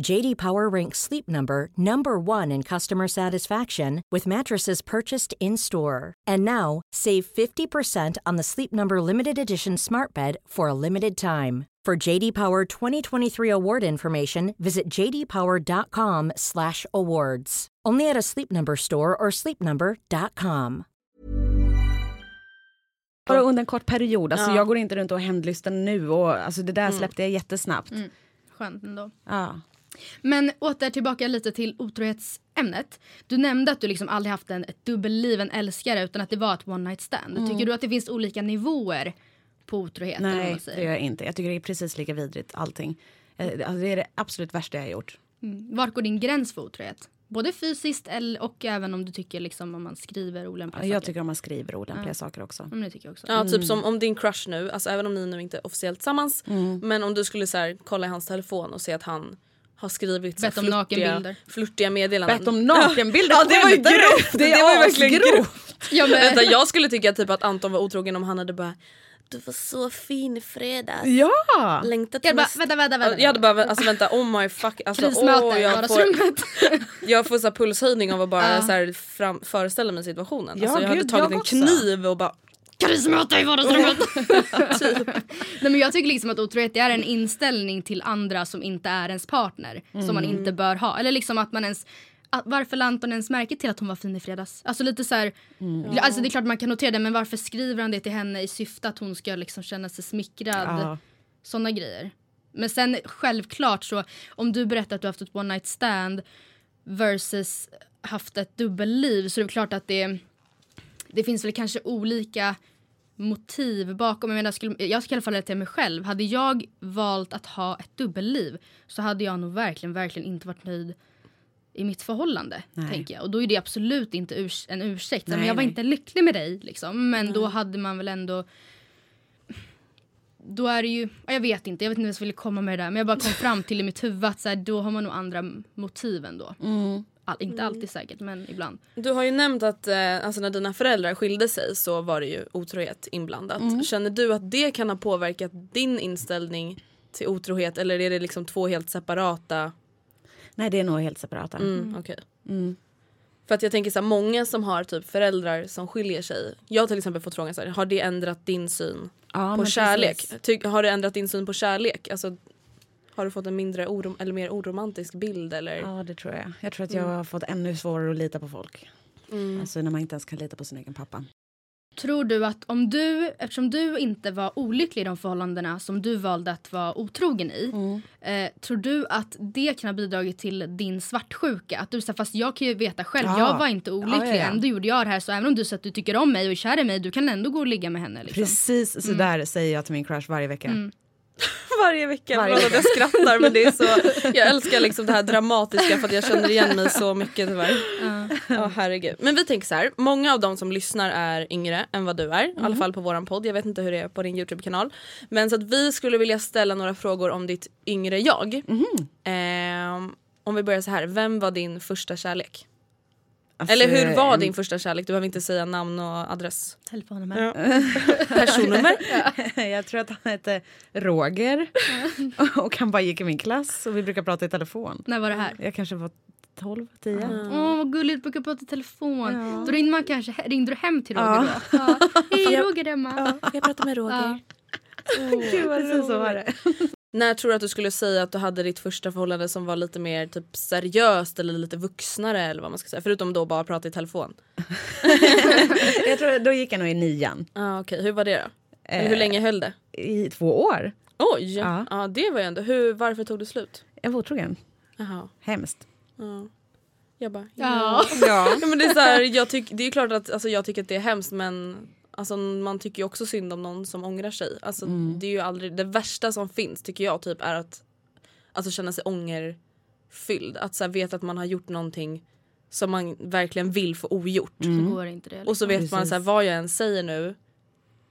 JD Power ranks Sleep Number number 1 in customer satisfaction with mattresses purchased in-store. And now, save 50% on the Sleep Number limited edition Smart Bed for a limited time. For JD Power 2023 award information, visit jdpower.com/awards. Only at a Sleep Number store or sleepnumber.com. Bara under en kort period. Alltså, Ja. Jag går inte runt och är hämndlysten nu. Och, alltså, det där mm. släppte jag jättesnabbt. Mm. Skönt ändå. Ja. Men åter tillbaka lite till otrohetsämnet. Du nämnde att du liksom aldrig haft en, ett dubbelliv, en älskare, utan att det var ett one night stand. Tycker du att det finns olika nivåer på otrohet? Nej, säger? det gör jag inte. Jag tycker det är precis lika vidrigt allting. Eh, Alltså, det är det absolut värsta jag har gjort. Mm. Vart går din gräns för otrohet? Både fysiskt eller, och även om du tycker liksom om man skriver olämpliga Jag saker. tycker om man skriver olämpliga saker också. Mm, det tycker jag också. Ja, typ som om din crush nu, alltså även om ni nu inte är officiellt tillsammans, men om du skulle så här, kolla i hans telefon och se att han har skrivit så om flörtiga, nakenbilder. flörtiga meddelanden. Bett om nakenbilder, Ja, det var ju grovt! Det, var ju verkligen asgrovt. grovt. Ja, men, Vänta, jag skulle tycka typ att Anton var otrogen om han hade bara Du var så fin i fredags. Ja! Längtat jag bara, vänta, vänta, vänta. Jag hade bara alltså vänta oh my fuck alltså, Krismöte åh, i jag får, vardagsrummet. jag får så här pulshöjning av att bara Ja. så här fram, föreställa mig situationen. Ja, alltså, jag hade gud, tagit jag en också. kniv och bara Krismöte i vardagsrummet. Nej, men jag tycker liksom att otrohet är en inställning till andra som inte är ens partner. Som man inte bör ha. Eller liksom att man ens att varför lade Anton ens märke till att hon var fin i fredags? Alltså lite så här, alltså det är klart man kan notera det men varför skriver han det till henne i syfte att hon ska liksom känna sig smickrad? Ja. Såna grejer. Men sen självklart så om du berättar att du haft ett one night stand versus haft ett dubbelliv så är det klart att det, det finns väl kanske olika motiv bakom. Jag, menar, skulle, jag ska i alla fall relatera mig själv. Hade jag valt att ha ett dubbelliv så hade jag nog verkligen, verkligen inte varit nöjd i mitt förhållande. Nej. Tänker jag. Och då är det absolut inte urs en ursäkt. Nej, men jag var nej. inte lycklig med dig. Liksom. Men då hade man väl ändå... Då är det ju... ja, Jag vet inte, jag vet inte vad jag ville komma med det där. Men jag bara kom fram till i mitt huvud att så här, då har man nog andra motiv ändå. All, inte alltid säkert, men ibland. Du har ju nämnt att eh, alltså när dina föräldrar skilde sig så var det ju otrohet inblandat. Känner du att det kan ha påverkat din inställning till otrohet eller är det liksom två helt separata? Nej, det är nog helt separata. Mm, okej. För att jag tänker så här, många som har typ föräldrar som skiljer sig. Jag till exempel fått frågan så här, har det ändrat din syn Ja, på kärlek? Ty, har det ändrat din syn på kärlek? Alltså, har du fått en mindre orom, eller mer oromantisk bild eller? Ja, det tror jag. Jag tror att jag har fått ännu svårare att lita på folk. Alltså när man inte ens kan lita på sin egen pappa. Tror du att om du, eftersom du inte var olycklig i de förhållandena som du valde att vara otrogen i. Eh, tror du att det kan ha bidragit till din svartsjuka? Att du sa fast jag kan ju veta själv, Ja. jag var inte olycklig, Ja, ja, ja. ändå gjorde jag det här. Så även om du säger att du tycker om mig och är kär i mig, du kan ändå gå och ligga med henne. Liksom. Precis så där säger jag till min crush varje vecka. Varje vecka. Varje vecka. Jag skrattar men det är så, jag älskar liksom det här dramatiska för att jag känner igen mig så mycket tyvärr. Ja herregud. Men vi tänker så här, många av de som lyssnar är yngre än vad du är. I alla fall på våran podd. Jag vet inte hur det är på din Youtube-kanal. Men så att vi skulle vilja ställa några frågor om ditt yngre jag. Ehm, om vi börjar så här, vem var din första kärlek? Alltså, Eller hur var din första kärlek? Du behöver inte säga namn och adress. Telefonnummer. Personnummer? Jag tror att han hette Roger. och han bara gick i min klass och vi brukar prata i telefon. När var det här? Jag kanske var 12, 10. Åh vad gulligt, du brukar prata i telefon. Då ringde, man kanske, ringde du hem till Roger då? Ja. Hej Roger Emma. Jag pratar med Roger. Gud vad så, så var det. När tror du att du skulle säga att du hade ditt första förhållande som var lite mer typ seriöst eller lite vuxnare eller vad man ska säga? Förutom då bara prata i telefon. Jag tror, då gick jag nog i nian. Ah, Okej, hur var det då? Eller hur länge höll det? I två år. Oj! Ja. Ja. det var ju ändå. Hur, varför tog det slut? Jag var otrogen. Jaha. Hemskt. Ja. Jag bara, Ja. ja. men det, är så här, jag tyck, det är klart att alltså, jag tycker att det är hemskt men alltså, man tycker ju också synd om någon som ångrar sig. Alltså, det, är ju aldrig, det värsta som finns tycker jag typ är att alltså, känna sig ångerfylld. Att så här, veta att man har gjort någonting som man verkligen vill få ogjort. Då går inte det. Och så vet man Precis. så här, vad jag än säger nu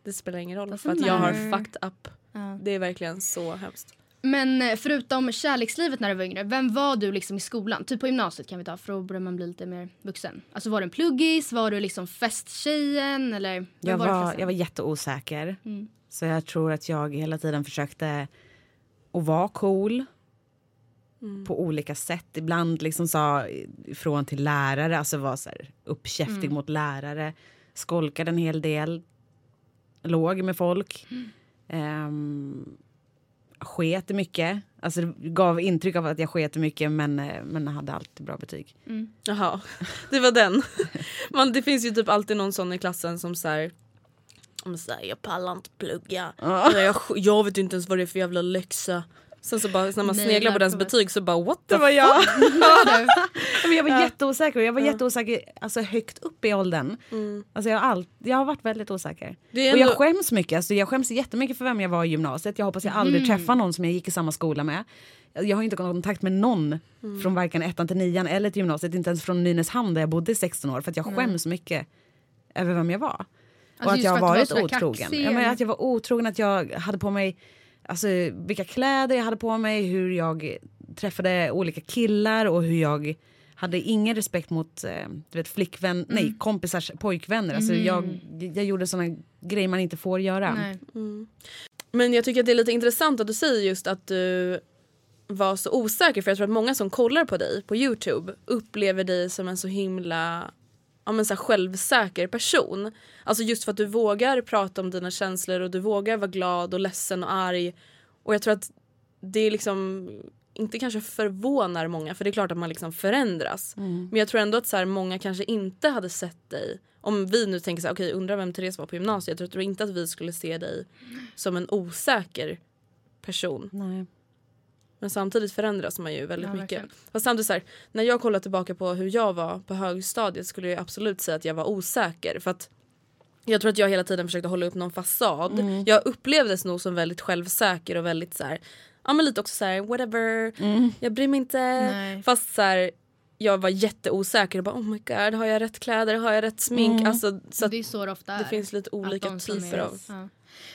det spelar ingen roll för att jag har fucked up. Ja. Det är verkligen så hemskt. Men eh, förutom kärlekslivet när du var yngre, vem var du liksom i skolan? Typ på gymnasiet kan vi ta för då börjar man bli lite mer vuxen. Alltså var du en pluggis? Var du liksom festtjejen? Eller Jag var, var, jag var jätteosäker. Mm. Så jag tror att jag hela tiden försökte att vara cool. Mm. På olika sätt. Ibland liksom sa ifrån till lärare, alltså var så här uppkäftig Mm. mot lärare. Skolkade en hel del. Låg med folk. Mm. Um, sket mycket. Alltså det gav intryck av att jag sket mycket men, eh, men hade alltid bra betyg. Jaha, det var den. Man, det finns ju typ alltid någon sån i klassen som om så här, jag pallar inte plugga. Eller Jag, jag vet inte ens vad det är för jävla läxa. Sen så bara när man Nej, sneglar på dens betyg så bara what the Det var jag. Men jag var jätteosäker jag var jätteosäker alltså, högt upp i åldern. Alltså, jag, har all, jag har varit väldigt osäker. Mm. Är Och jag ändå- skäms mycket. Alltså, jag skäms jättemycket för vem jag var i gymnasiet. Jag hoppas jag aldrig Mm. träffar någon som jag gick i samma skola med. Jag har inte kontakt med någon Mm. från varken ettan till nian eller till gymnasiet. Inte ens från Nynäshamn där jag bodde i 16 år. För att jag skäms mycket över vem jag var. Alltså, och att jag har varit otrogen. Ja, men att jag var otrogen, att jag hade på mig alltså, vilka kläder jag hade på mig, hur jag träffade olika killar och hur jag hade ingen respekt mot eh, du vet, flickvän, Mm. nej, kompisars pojkvänner. Alltså, jag, jag gjorde såna grejer man inte får göra. Nej. Men jag tycker att det är lite intressant att du säger just att du var så osäker för jag tror att många som kollar på dig på Youtube upplever dig som en så himla ja, men så självsäker person. Alltså just för att du vågar prata om dina känslor och du vågar vara glad och ledsen och arg. Och jag tror att det är liksom inte kanske förvånar många för det är klart att man liksom förändras. Men jag tror ändå att så här, många kanske inte hade sett dig om vi nu tänker så här, okej undrar vem Therese var på gymnasiet. Jag tror inte att vi skulle se dig som en osäker person. Nej. Men samtidigt förändras man ju väldigt Ja, mycket. verkligen. Fast samtidigt så här, när jag kollar tillbaka på hur jag var på högstadiet skulle jag absolut säga att jag var osäker. För att jag tror att jag hela tiden försökte hålla upp någon fasad. Mm. Jag upplevdes nog som väldigt självsäker och väldigt så här, ja men lite också så här whatever, jag bryr mig inte. Nej. Fast så här, jag var jätteosäker och bara oh my god har jag rätt kläder, har jag rätt smink? Alltså, så det är så det ofta är. det finns lite olika typer av... Ja.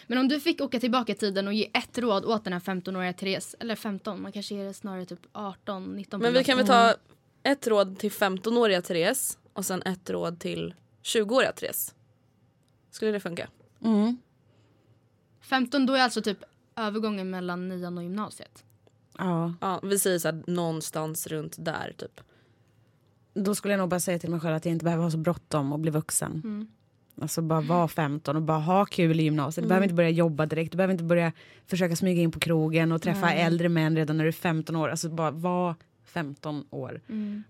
Men om du fick åka tillbaka i tiden och ge ett råd åt den här 15-åriga Therese, eller 15, man kanske ger det snarare typ 18, 19. Men vi kan väl ta ett råd till 15-åriga Therese och sen ett råd till 20-åriga Therese. Skulle det funka? 15 då är alltså typ övergången mellan nian och gymnasiet. Ja. Ja, vi säger så här, någonstans runt där typ. Då skulle jag nog bara säga till mig själv att jag inte behöver ha så bråttom och bli vuxen. Alltså bara vara 15 och bara ha kul i gymnasiet. Du behöver inte börja jobba direkt. Du behöver inte börja försöka smyga in på krogen och träffa äldre män redan när du är 15 år. Alltså bara var 15 år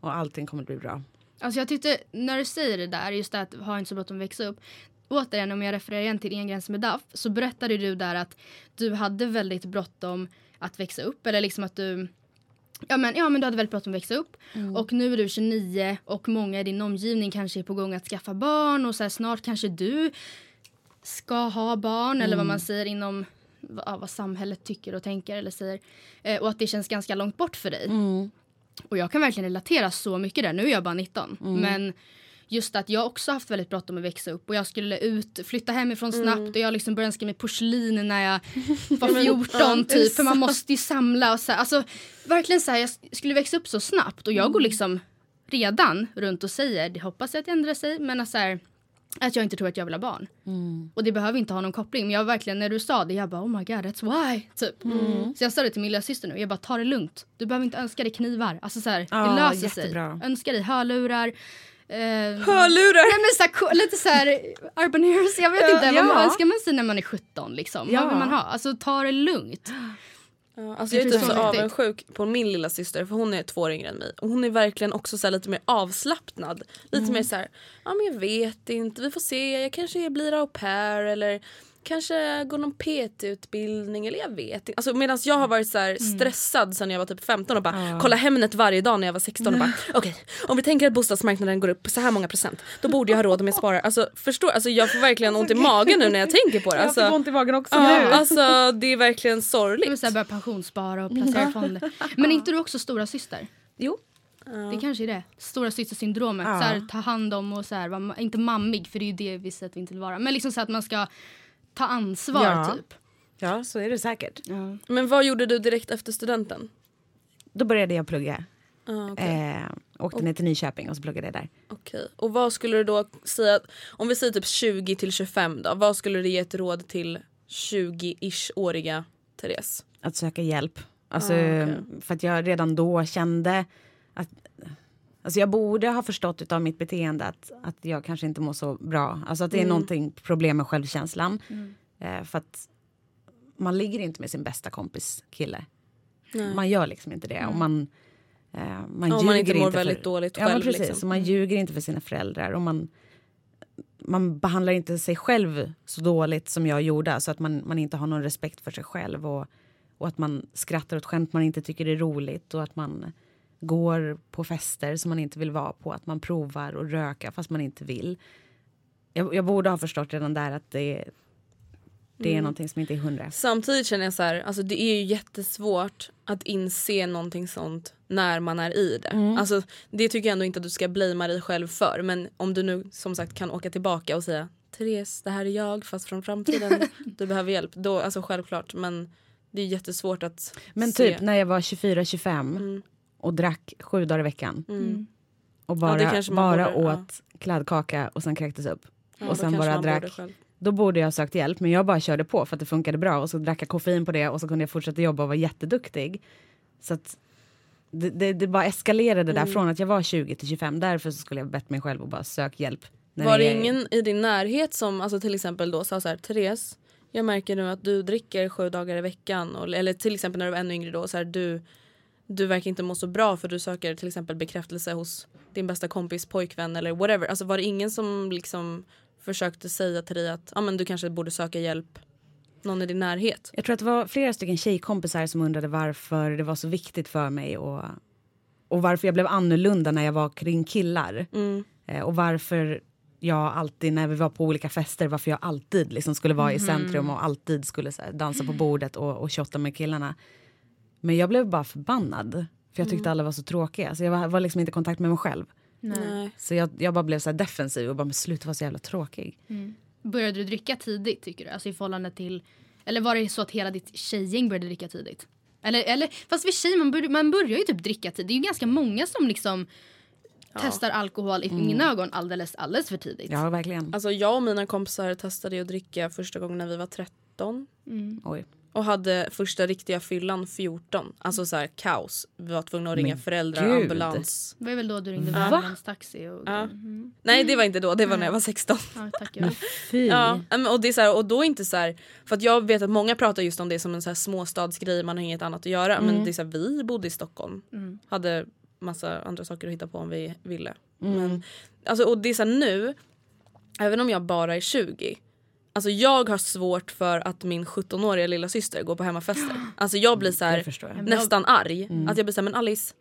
och allting kommer att bli bra. Alltså jag tyckte, när du säger det där, just det att ha inte så bråttom att växa upp. Återigen om jag refererar igen till En gräns med DAF så berättade du där att du hade väldigt bråttom att växa upp. Eller liksom att du Ja men, ja men du hade väldigt bråttom att växa upp. Och nu är du 29 och många i din omgivning kanske är på gång att skaffa barn och så här, snart kanske du ska ha barn eller vad man säger inom ja, vad samhället tycker och tänker eller säger. Eh, och att det känns ganska långt bort för dig. Och jag kan verkligen relatera så mycket där. Nu är jag bara 19. Men just att jag också haft väldigt bråttom att växa upp och jag skulle ut, flytta hemifrån snabbt och jag liksom började önska mig porslin när jag var 14 typ. För man måste ju samla och så här. Alltså verkligen så här, jag skulle växa upp så snabbt och jag går liksom redan runt och säger, det hoppas jag att det ändrar sig, men att så här, att jag inte tror att jag vill ha barn. Och det behöver inte ha någon koppling. Men jag verkligen, när du sa det, jag bara oh my god that's why. Typ. Så jag sa det till min lillasyster nu, jag bara ta det lugnt. Du behöver inte önska dig knivar. Alltså så här, Ja, det löser jättebra. sig. Önska dig hörlurar. Eh, Hörlurar! Nej, men så här, lite så här urban heroes, jag vet inte. ja. Vad önskar man sig när man är 17 liksom? Ja. Vad vill man ha? Alltså ta det lugnt. Ja, alltså Jag jag är tror typ så viktigt. avundsjuk på min lilla syster för hon är två år yngre än mig. Och hon är verkligen också så här lite mer avslappnad. Lite mer så här, ja men jag vet inte, vi får se, jag kanske blir au pair eller kanske gå någon PT-utbildning eller jag vet inte. Alltså, Medan jag har varit så här stressad sen jag var typ 15 och bara kolla Hemnet varje dag när jag var 16 och bara okej om vi tänker att bostadsmarknaden går upp så här många procent då borde jag ha råd med att spara. Alltså förstår alltså jag får verkligen ont i magen nu när jag tänker på det. Alltså, jag fick ont i magen också ja, nu. alltså det är verkligen Jag sorgligt. vill så här börja pensionsspara och placera i fonder. Men är inte du också stora syster? Jo. Det kanske är det. Stora systersyndromet. Ja. Så här, ta hand om och så här, inte mammig för det är ju det vissa att vi inte vill vara. Men liksom så att man ska ta ansvar Ja. typ. Ja, så är det säkert. Men vad gjorde du direkt efter studenten? Då började jag plugga. Ah, okej. Eh, åkte ner till Nyköping och så pluggade jag där. Okej. Och vad skulle du då säga, om vi säger typ 20 till 25 då, vad skulle du ge ett råd till 20-ish-åriga Therese? Att söka hjälp. Alltså, Ah, okej. För att jag redan då kände att... Alltså jag borde ha förstått av mitt beteende att, att jag kanske inte mår så bra. Alltså att det är Mm. någonting problem med självkänslan. Eh, för att man ligger inte med sin bästa kompis kille. Man gör liksom inte det. Och man, eh, man Om man inte mår för- väldigt dåligt ja, själv, precis. liksom. Så man ljuger inte för sina föräldrar. Och man, man behandlar inte sig själv så dåligt som jag gjorde. Så att man, man inte har någon respekt för sig själv. Och, och att man skrattar åt skämt man inte tycker är roligt. Och att man går på fester som man inte vill vara på. Att man provar och röka fast man inte vill. Jag, jag borde ha förstått redan där att det, det Mm. är någonting som inte är hundra. Samtidigt känner jag så här, alltså det är ju jättesvårt att inse någonting sånt när man är i det. Mm. Alltså, det tycker jag ändå inte att du ska blamea dig själv för. Men om du nu som sagt kan åka tillbaka och säga Therese, det här är jag fast från framtiden. du behöver hjälp. Då, alltså självklart. Men det är jättesvårt att Men se. typ när jag var 24-25 Mm. Och drack sju dagar i veckan. Mm. Och Ja, bara, man bara borde, ja. åt kladdkaka och sen kräktes upp. Ja, och sen bara borde drack. Då borde jag ha sökt hjälp men jag bara körde på för att det funkade bra och så drack jag koffein på det och så kunde jag fortsätta jobba och vara jätteduktig. Så att det, det, det bara eskalerade Mm. där från att jag var 20 till 25. Därför så skulle jag bett mig själv och bara sök hjälp. när Var det är- ingen i din närhet som alltså till exempel då sa så här Therese, jag märker nu att du dricker sju dagar i veckan. Och, eller till exempel när du var ännu yngre då, så här, du, du verkar inte må så bra för du söker till exempel bekräftelse hos din bästa kompis pojkvän eller whatever. Alltså var det ingen som liksom försökte säga till dig att ah, men du kanske borde söka hjälp någon i din närhet? Jag tror att det var flera stycken tjejkompisar som undrade varför det var så viktigt för mig och, och varför jag blev annorlunda när jag var kring killar. Mm. Eh, och varför jag alltid när vi var på olika fester, varför jag alltid liksom skulle vara i centrum och alltid skulle här, dansa på bordet och, och shotta med killarna. Men jag blev bara förbannad. För jag tyckte alla var så tråkiga. Så jag var, var liksom inte i kontakt med mig själv. Nej. Så jag, jag bara blev så här defensiv och bara men sluta vara så jävla tråkig. Började du dricka tidigt tycker du? Alltså i förhållande till... Eller var det så att hela ditt tjejgäng började dricka tidigt? Eller, eller fast vid tjej, man, börjar, man börjar ju typ dricka tidigt. Det är ju ganska många som liksom testar alkohol i mina ögon alldeles, alldeles för tidigt. Ja, verkligen. Alltså jag och mina kompisar testade ju att dricka första gången när vi var 13. Oj. Och hade första riktiga fyllan 14. Alltså så här kaos. Vi var tvungna att ringa Men föräldrar, gud. ambulans. Det var väl då du ringde Va? ambulanstaxi och... Ja. Nej det var inte då, det var när jag var 16. Ja, tack ja. Fy. Ja, och, det är så här, och då inte så här, för att jag vet att många pratar just om det som en så här småstadsgrej, man har inget annat att göra. Men det är så här, vi bodde i Stockholm, hade massa andra saker att hitta på om vi ville. Men, alltså, och det är så här, nu, även om jag bara är 20 Alltså jag har svårt för att min 17-åriga lilla syster går på hemmafester. Alltså jag blir så här, jag. nästan arg. Att jag blir så här, men Alice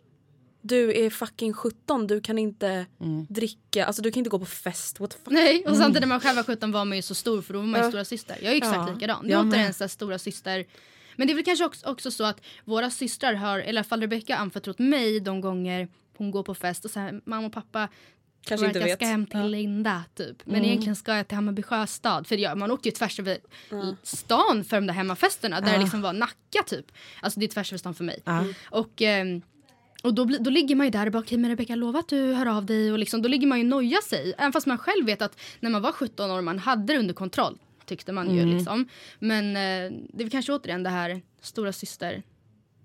du är fucking 17, du kan inte dricka, alltså du kan inte gå på fest. What the fuck? Nej, och samtidigt när man själv var 17 var man ju så stor för då var man ju Ja. stora syster. Jag är exakt Ja, likadan. jag med. återigen så stora syster. Men det är väl kanske också, också så att våra systrar har, eller i alla fall Rebecca anförtrott mig de gånger hon går på fest och så här, mamma och pappa Kanske inte att jag vet. ska hem till Ja. Linda typ. Men egentligen ska jag till Hammarby sjöstad. För jag, man åkte ju tvärs över stan för de där hemmafesterna där det liksom var Nacka typ. Alltså det är tvärs över stan för mig. Och, ehm, och då, då ligger man ju där och bara okej men Rebecca lova att du hör av dig och liksom, då ligger man ju och nojar sig. Även fast man själv vet att när man var 17 år man hade det under kontroll. Tyckte man ju liksom. Men eh, det är kanske återigen det här stora syster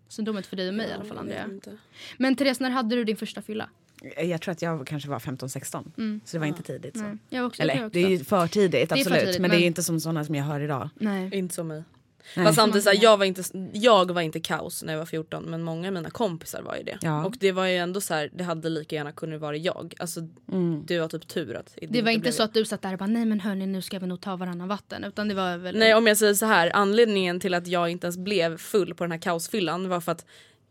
syndromet för dig och mig i alla fall vet Andrea. Men Therese när hade du din första fylla? Jag tror att jag kanske var 15-16. Så det var inte tidigt. Så. Nej, jag också, jag Eller också. det är ju för tidigt är för absolut. tidigt, men, det är men- ju inte som sådana som jag hör idag. Nej. Inte som mig. Fast samtidigt så här, jag, var inte, jag var inte kaos när jag var 14 men många av mina kompisar var ju det. Ja. Och det var ju ändå så här, det hade lika gärna kunnat vara jag. Alltså det var typ tur att Det var inte så jag. att du satt där och bara nej men hörni nu ska vi nog ta varannan vatten. Utan det var väl... Nej om jag säger så här, anledningen till att jag inte ens blev full på den här kaosfyllan var för att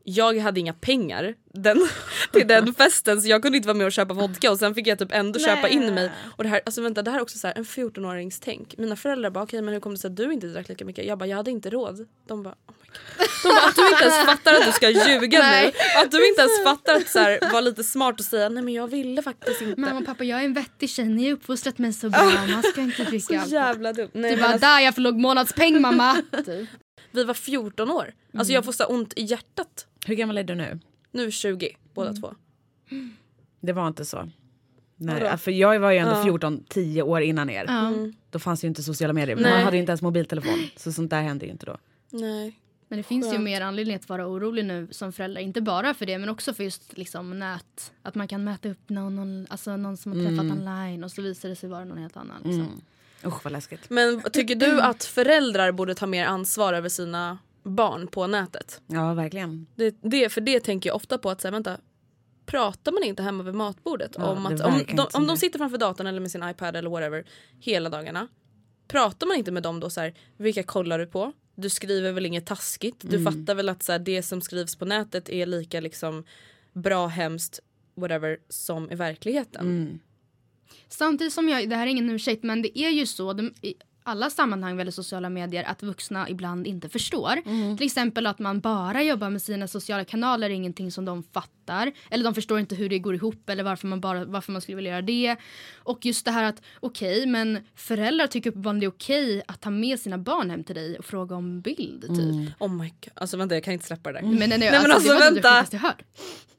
jag hade inga pengar den, till den festen så jag kunde inte vara med och köpa vodka och sen fick jag typ ändå köpa in mig. Och det här, alltså vänta det här är också så här, en 14-årings tänk. Mina föräldrar bara okej men hur kom det sig att du inte drack lika mycket? Jag bara jag hade inte råd. De bara oh my God. De bara att du inte ens fattar att du ska ljuga nu. Nej. Att du inte ens fattar att så här, vara lite smart och säga nej men jag ville faktiskt inte. Mamma och pappa jag är en vettig tjej, ni har uppfostrat mig så bra. Man ska inte så dricka alkohol. jävla dumt. Men var alltså, där jag förlog månadspeng mamma. Typ. vi var 14 år. Alltså jag får så ont i hjärtat. Hur gammal är du nu? Nu är 20 båda två. Det var inte så. Nej, för jag var ju ändå Ja. 14, 10 år innan er. Ja. Då fanns ju inte sociala medier. Nej. Man hade ju inte ens mobiltelefon. Så sånt där hände ju inte då. Nej. Men det finns ju Skönt. mer anledning att vara orolig nu som förälder. Inte bara för det men också för just liksom nät. Att man kan mäta upp någon, någon, alltså någon som har träffat online och så visar det sig vara någon helt annan. Liksom. Usch vad läskigt. Men tycker du att föräldrar borde ta mer ansvar över sina barn på nätet? Ja verkligen. Det, det, för det tänker jag ofta på att säga, vänta, pratar man inte hemma vid matbordet Ja, om att om de, om de sitter framför datorn eller med sin iPad eller whatever hela dagarna. Pratar man inte med dem då så här, vilka kollar du på? Du skriver väl inget taskigt? Du Mm. fattar väl att så här, det som skrivs på nätet är lika liksom bra, hemskt, whatever som i verkligheten. Mm. Samtidigt som jag, det här är ingen ursäkt men det är ju så de, alla sammanhang väldigt sociala medier att vuxna ibland inte förstår. Till exempel att man bara jobbar med sina sociala kanaler är ingenting som de fattar. Eller de förstår inte hur det går ihop eller varför man, bara, varför man skulle vilja göra det. Och just det här att okej men föräldrar tycker uppenbarligen det är okej att ta med sina barn hem till dig och fråga om bild typ. Oh my god, alltså vänta jag kan inte släppa det där. Men, nej, nej, men alltså, alltså, det var typ vänta. det jag hört.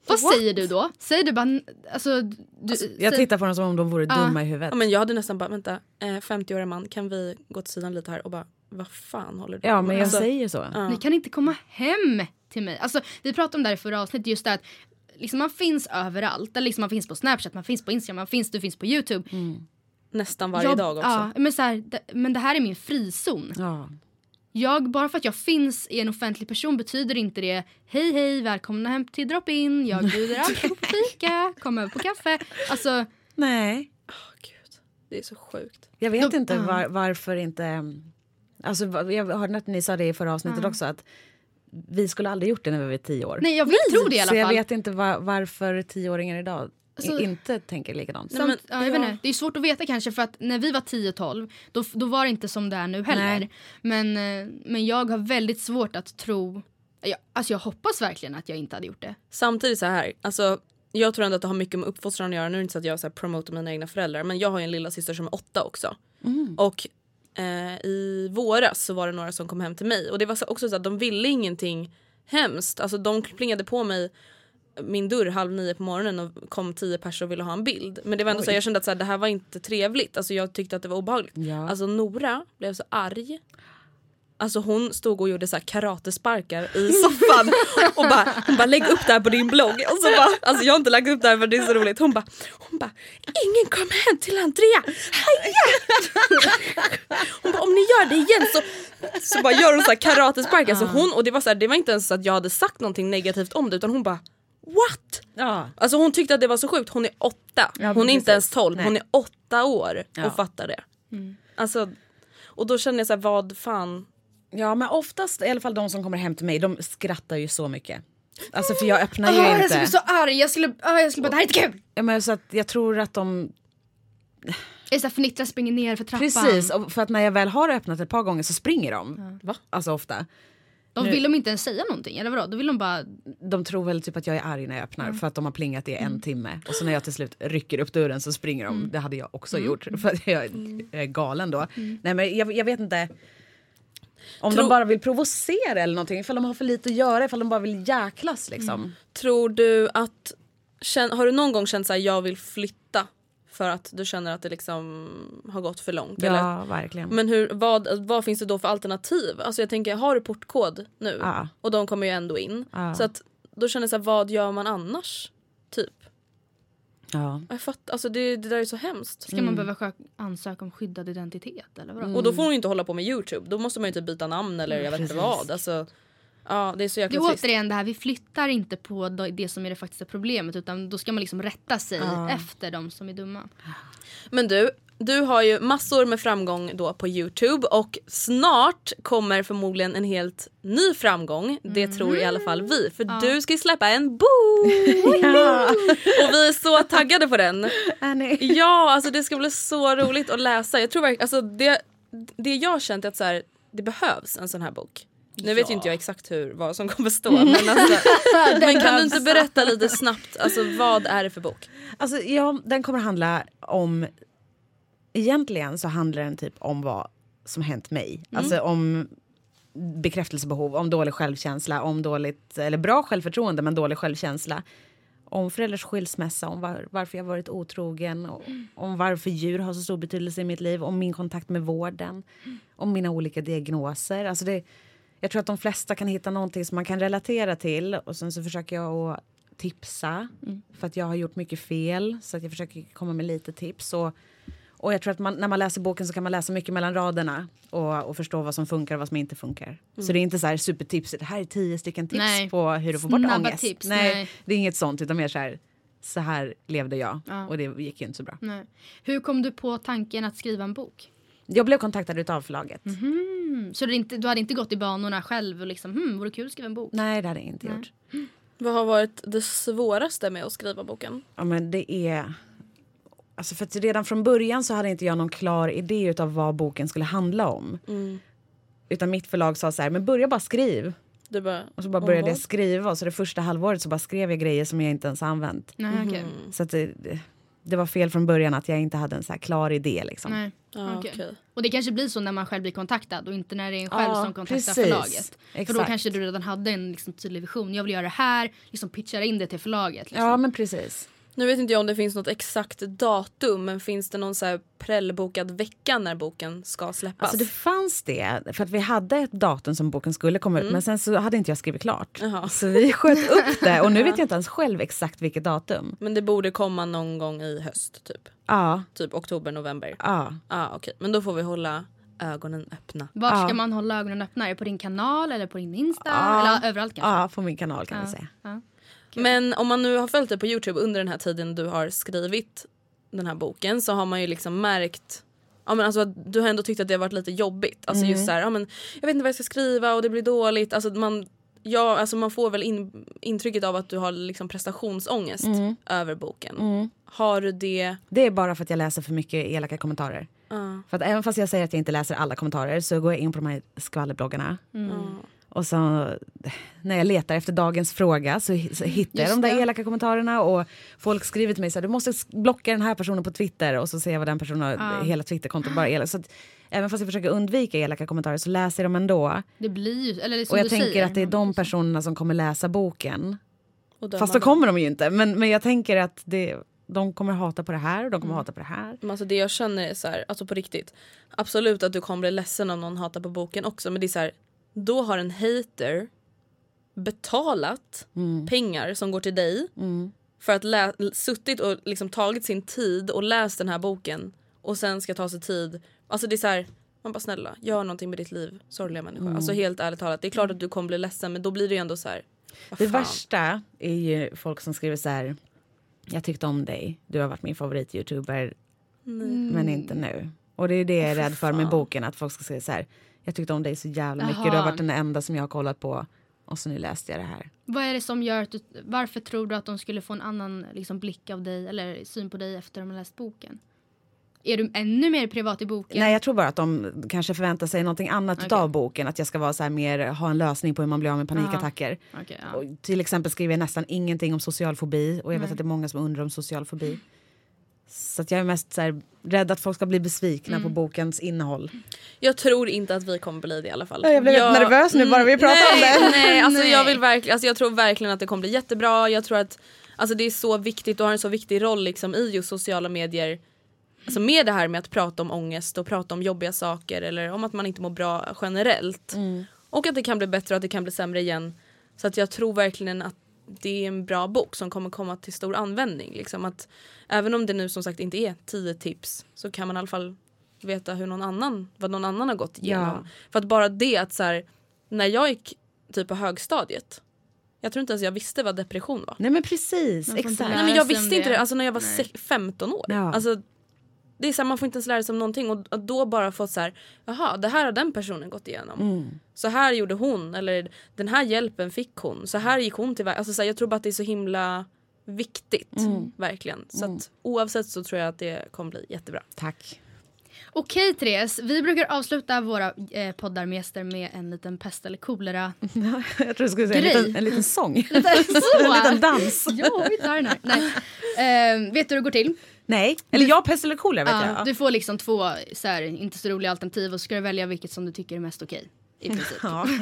Vad säger du då? Säger du bara alltså, du, Jag säg- tittar på dem som om de vore dumma i huvudet. Ja, men jag hade nästan bara, vänta, eh, 50-åriga man kan vi gå till sidan lite här och bara, vad fan håller du Ja på men med? jag Alltså, säger så. ja. Ni kan inte komma hem till mig. Alltså, vi pratade om det här i förra avsnittet. Just det att liksom, man finns överallt. Eller liksom, man finns på Snapchat, man finns på Instagram, man finns, du finns på Youtube. Nästan varje Jag- dag också. Ja, men, så här, det, men det här är min frizon. Ja. Jag, bara för att jag finns i en offentlig person betyder inte det hej hej välkomna hem till drop-in, jag bjuder alla på fika, kom över på kaffe. Alltså, Nej. Gud, det är så sjukt. Jag vet De- inte var, varför inte... Alltså, va- jag hörde att ni sa det i förra avsnittet också att vi skulle aldrig gjort det när vi var tio år. nej jag vill tro det i alla så jag fall. vet inte var, varför tioåringar idag Alltså- inte tänker likadant. Nej, men- ja, jag vet inte. Det är svårt att veta kanske för att när vi var 10-12 då, då var det inte som det är nu heller. Nej. Men, eh, men jag har väldigt svårt att tro, jag, alltså jag hoppas verkligen att jag inte hade gjort det. Samtidigt så här, alltså jag tror ändå att det har mycket med uppfostran att göra. Nu är det inte så att jag så här promotar mina egna föräldrar men jag har ju en lilla syster som är åtta också. Och eh, i våras så var det några som kom hem till mig och det var så också så att de ville ingenting hemskt. Alltså de plingade på mig min dörr halv nio på morgonen och kom tio personer och ville ha en bild. Men det var ändå så här, jag kände att så här, det här var inte trevligt. Alltså jag tyckte att det var obehagligt. Ja. Alltså Nora blev så arg. Alltså hon stod och gjorde så karatesparkar i soffan och bara, hon bara lägg upp det här på din blogg. Och så bara, alltså jag har inte lagt upp det här för det är så roligt. Hon bara, hon bara ingen kom hem till Andrea, heja! Hon bara om ni gör det igen så, så bara gör hon så här karatespark. Alltså hon, och det var, så här, det var inte ens så att jag hade sagt någonting negativt om det utan hon bara what? Ja. Alltså hon tyckte att det var så sjukt, hon är åtta. Ja, hon är inte ens tolv, hon är åtta år Ja. och fattar det. Alltså, och då känner jag så här, vad fan. Ja men oftast, i alla fall de som kommer hem till mig, de skrattar ju så mycket. Alltså för jag öppnar ju jag inte. skulle bli så arg, jag skulle, åh, jag skulle bara det här är inte kul! Ja, men så att jag tror att de Jag så här fnittrar, springer ner för trappan. Precis, och för att när jag väl har öppnat ett par gånger så springer de. Va? Alltså ofta. De Nu- vill de inte ens säga någonting eller vadå? Då vill de bara, De tror väl typ att jag är arg när jag öppnar för att de har plingat i en timme. Och så när jag till slut rycker upp dörren så springer de. Det hade jag också gjort för att jag är galen då. Nej men jag, jag vet inte. Om Tro- de bara vill provocera eller någonting, ifall de har för lite att göra, ifall de bara vill jäklas liksom. Tror du att, har du någon gång känt så här, jag vill flytta för att du känner att det liksom har gått för långt? Eller? Ja, verkligen. Men hur, vad, vad finns det då för alternativ? Alltså jag tänker, har du portkod nu? Ja. Och de kommer ju ändå in. Ja. Så att då känner jag så här, vad gör man annars? Ja. Jag fattar, alltså det, det där är så hemskt. Ska man behöva skö- ansöka om skyddad identitet eller vadå? Och då får hon ju inte hålla på med Youtube. Då måste man ju typ byta namn eller jag vet inte vad. Alltså, ja det är så Det jäkla är trist. återigen det här, vi flyttar inte på det som är det faktiska problemet utan då ska man liksom rätta sig efter de som är dumma. Men du, du har ju massor med framgång då på Youtube och snart kommer förmodligen en helt ny framgång. Det tror i alla fall vi. För du ska ju släppa en bok! Och vi är så taggade på den. Ja, alltså det ska bli så roligt att läsa. Jag tror verkligen, alltså det, det jag har känt är att så här, det behövs en sån här bok. Nu vet ju inte jag exakt hur, vad som kommer stå men, alltså, men kan du inte berätta lite snabbt, alltså vad är det för bok? Alltså, ja, den kommer handla om... Egentligen så handlar den typ om vad som hänt mig. Alltså om bekräftelsebehov, om dålig självkänsla, om dåligt, eller bra självförtroende men dålig självkänsla. Om föräldrars skilsmässa, om var, varför jag varit otrogen, och, om varför djur har så stor betydelse i mitt liv, om min kontakt med vården, om mina olika diagnoser. Alltså det, jag tror att de flesta kan hitta någonting som man kan relatera till och sen så försöker jag att tipsa för att jag har gjort mycket fel så att jag försöker komma med lite tips. Och, och jag tror att man, när man läser boken så kan man läsa mycket mellan raderna och, och förstå vad som funkar och vad som inte funkar. Så det är inte så här supertips, det här är tio stycken tips Nej. på hur du får bort Snabba ångest. tips, nej, nej. det är inget sånt utan mer så här, så här levde jag Ja. och det gick ju inte så bra. Nej. Hur kom du på tanken att skriva en bok? Jag blev kontaktad av förlaget. Mm, så du, inte, du hade inte gått i banorna själv och liksom, hmm, vore kul att skriva en bok? Nej, det hade jag inte Nej. gjort. Vad har varit det svåraste med att skriva boken? Ja, men det är... Alltså för att redan från början så hade inte jag någon klar idé av vad boken skulle handla om. Utan mitt förlag sa så här, men börja bara skriv. Du bara, Och så bara började jag skriva och så det första halvåret så bara skrev jag grejer som jag inte ens använt. Nej, okej. Så att det, det- var fel från början att jag inte hade en så här klar idé liksom. Nej. Ja, Okej. okej. Och det kanske blir så när man själv blir kontaktad och inte när det är en själv Ja, som kontaktar precis. förlaget. För då Exakt. kanske du redan hade en liksom, tydlig vision. Jag vill göra det här, liksom pitchar in det till förlaget. Liksom. Ja men precis. Nu vet inte jag om det finns något exakt datum men finns det någon så här prellbokad vecka när boken ska släppas? Alltså det fanns det, för att vi hade ett datum som boken skulle komma ut men sen så hade inte jag skrivit klart. Jaha. Så vi sköt upp det och nu vet jag inte ens själv exakt vilket datum. Men det borde komma någon gång i höst typ? Ja, Typ oktober, november? ja. ah, okej. Men då får vi hålla ögonen öppna. Vart Ja. ska man hålla ögonen öppna? Är det på din kanal eller på din Insta? Ja. Eller överallt kanske? Ja, på min kanal kan vi säga. Men om man nu har följt dig på Youtube under den här tiden du har skrivit den här boken så har man ju liksom märkt Ja, men alltså, du har ändå tyckt att det har varit lite jobbigt. Alltså just så här, ja, men, jag vet inte vad jag ska skriva och det blir dåligt. Alltså, man, ja, alltså, man får väl in, intrycket av att du har liksom prestationsångest över boken. Har du det? Det är bara för att jag läser för mycket elaka kommentarer. Ja. För att även fast jag säger att jag inte läser alla kommentarer så går jag in på de här skvallerbloggarna. Och så när jag letar efter dagens fråga så, så hittar jag Just de där det. elaka kommentarerna och folk skriver till mig så här, du måste blocka den här personen på Twitter och så ser jag vad den personen har, Ja. hela Twitterkontot bara elak. Så att, även fast jag försöker undvika elaka kommentarer så läser jag dem ändå. Det blir eller som Och jag tänker säger. att det är de personerna som kommer läsa boken. Fast då kommer de ju inte. Men, men jag tänker att det, de kommer hata på det här och de kommer hata på det här. Men alltså det jag känner är så här, alltså på riktigt. Absolut att du kommer bli ledsen om någon hatar på boken också men det är så här, då har en hater betalat pengar som går till dig för att lä- suttit och liksom tagit sin tid och läst den här boken och sen ska ta sig tid. Alltså det är så här, man bara snälla gör någonting med ditt liv sorgliga människa. Alltså helt ärligt talat det är klart att du kommer bli ledsen men då blir det ju ändå så här. Det värsta är ju folk som skriver så här. Jag tyckte om dig, du har varit min favorit-youtuber. Men inte nu. Och det är det jag är rädd för med boken, att folk ska säga så här. Jag tyckte om dig så jävla mycket, du har varit den enda som jag har kollat på. Och så nu läste jag det här. Vad är det som gör att du, varför tror du att de skulle få en annan liksom, blick av dig eller syn på dig efter att de har läst boken? Är du ännu mer privat i boken? Nej jag tror bara att de kanske förväntar sig någonting annat Okej. av boken. Att jag ska vara så här mer, ha en lösning på hur man blir av med panikattacker. Okej, ja. Och till exempel skriver jag nästan ingenting om social fobi. Och jag vet Nej. att det är många som undrar om social fobi. Så att jag är mest så här, rädd att folk ska bli besvikna Mm. på bokens innehåll. Jag tror inte att vi kommer bli det i alla fall. Jag blev nervös nu bara vi pratar om nej, det. Nej, alltså Nej. jag, vill verkligen, alltså jag tror verkligen att det kommer bli jättebra. Jag tror att alltså det är så viktigt och har en så viktig roll liksom i just sociala medier. Alltså med det här med att prata om ångest och prata om jobbiga saker eller om att man inte mår bra generellt. Och att det kan bli bättre och att det kan bli sämre igen. Så att jag tror verkligen att det är en bra bok som kommer komma till stor användning. Liksom att, även om det nu som sagt inte är tio tips så kan man i alla fall veta hur någon annan, vad någon annan har gått igenom. För att bara det att så här, när jag gick typ på högstadiet jag tror inte ens jag visste vad depression var. Nej men precis, exakt. Nej, men jag visste inte det. alltså när jag var Nej. sex- 15 år. Ja. Alltså, det är så här, man får inte ens lära sig om någonting och och då bara fått så här, jaha det här har den personen gått igenom. Mm. Så här gjorde hon eller den här hjälpen fick hon. Så här gick hon till alltså, så här, Jag tror bara att det är så himla viktigt. Mm. Verkligen. Så att, oavsett så tror jag att det kommer bli jättebra. Tack. Okej Therese, vi brukar avsluta våra eh, poddar med gäster med en liten pest eller kolera. Jag tror du skulle säga en liten, en liten sång. Så. en liten dans. Ja, vi tar den här. Nej. Eh, vet du hur det går till? Nej, eller jag pest eller kolera vet Ja, jag. du får liksom två så här, inte så roliga alternativ och så ska du välja vilket som du tycker är mest okej. I princip. Ja.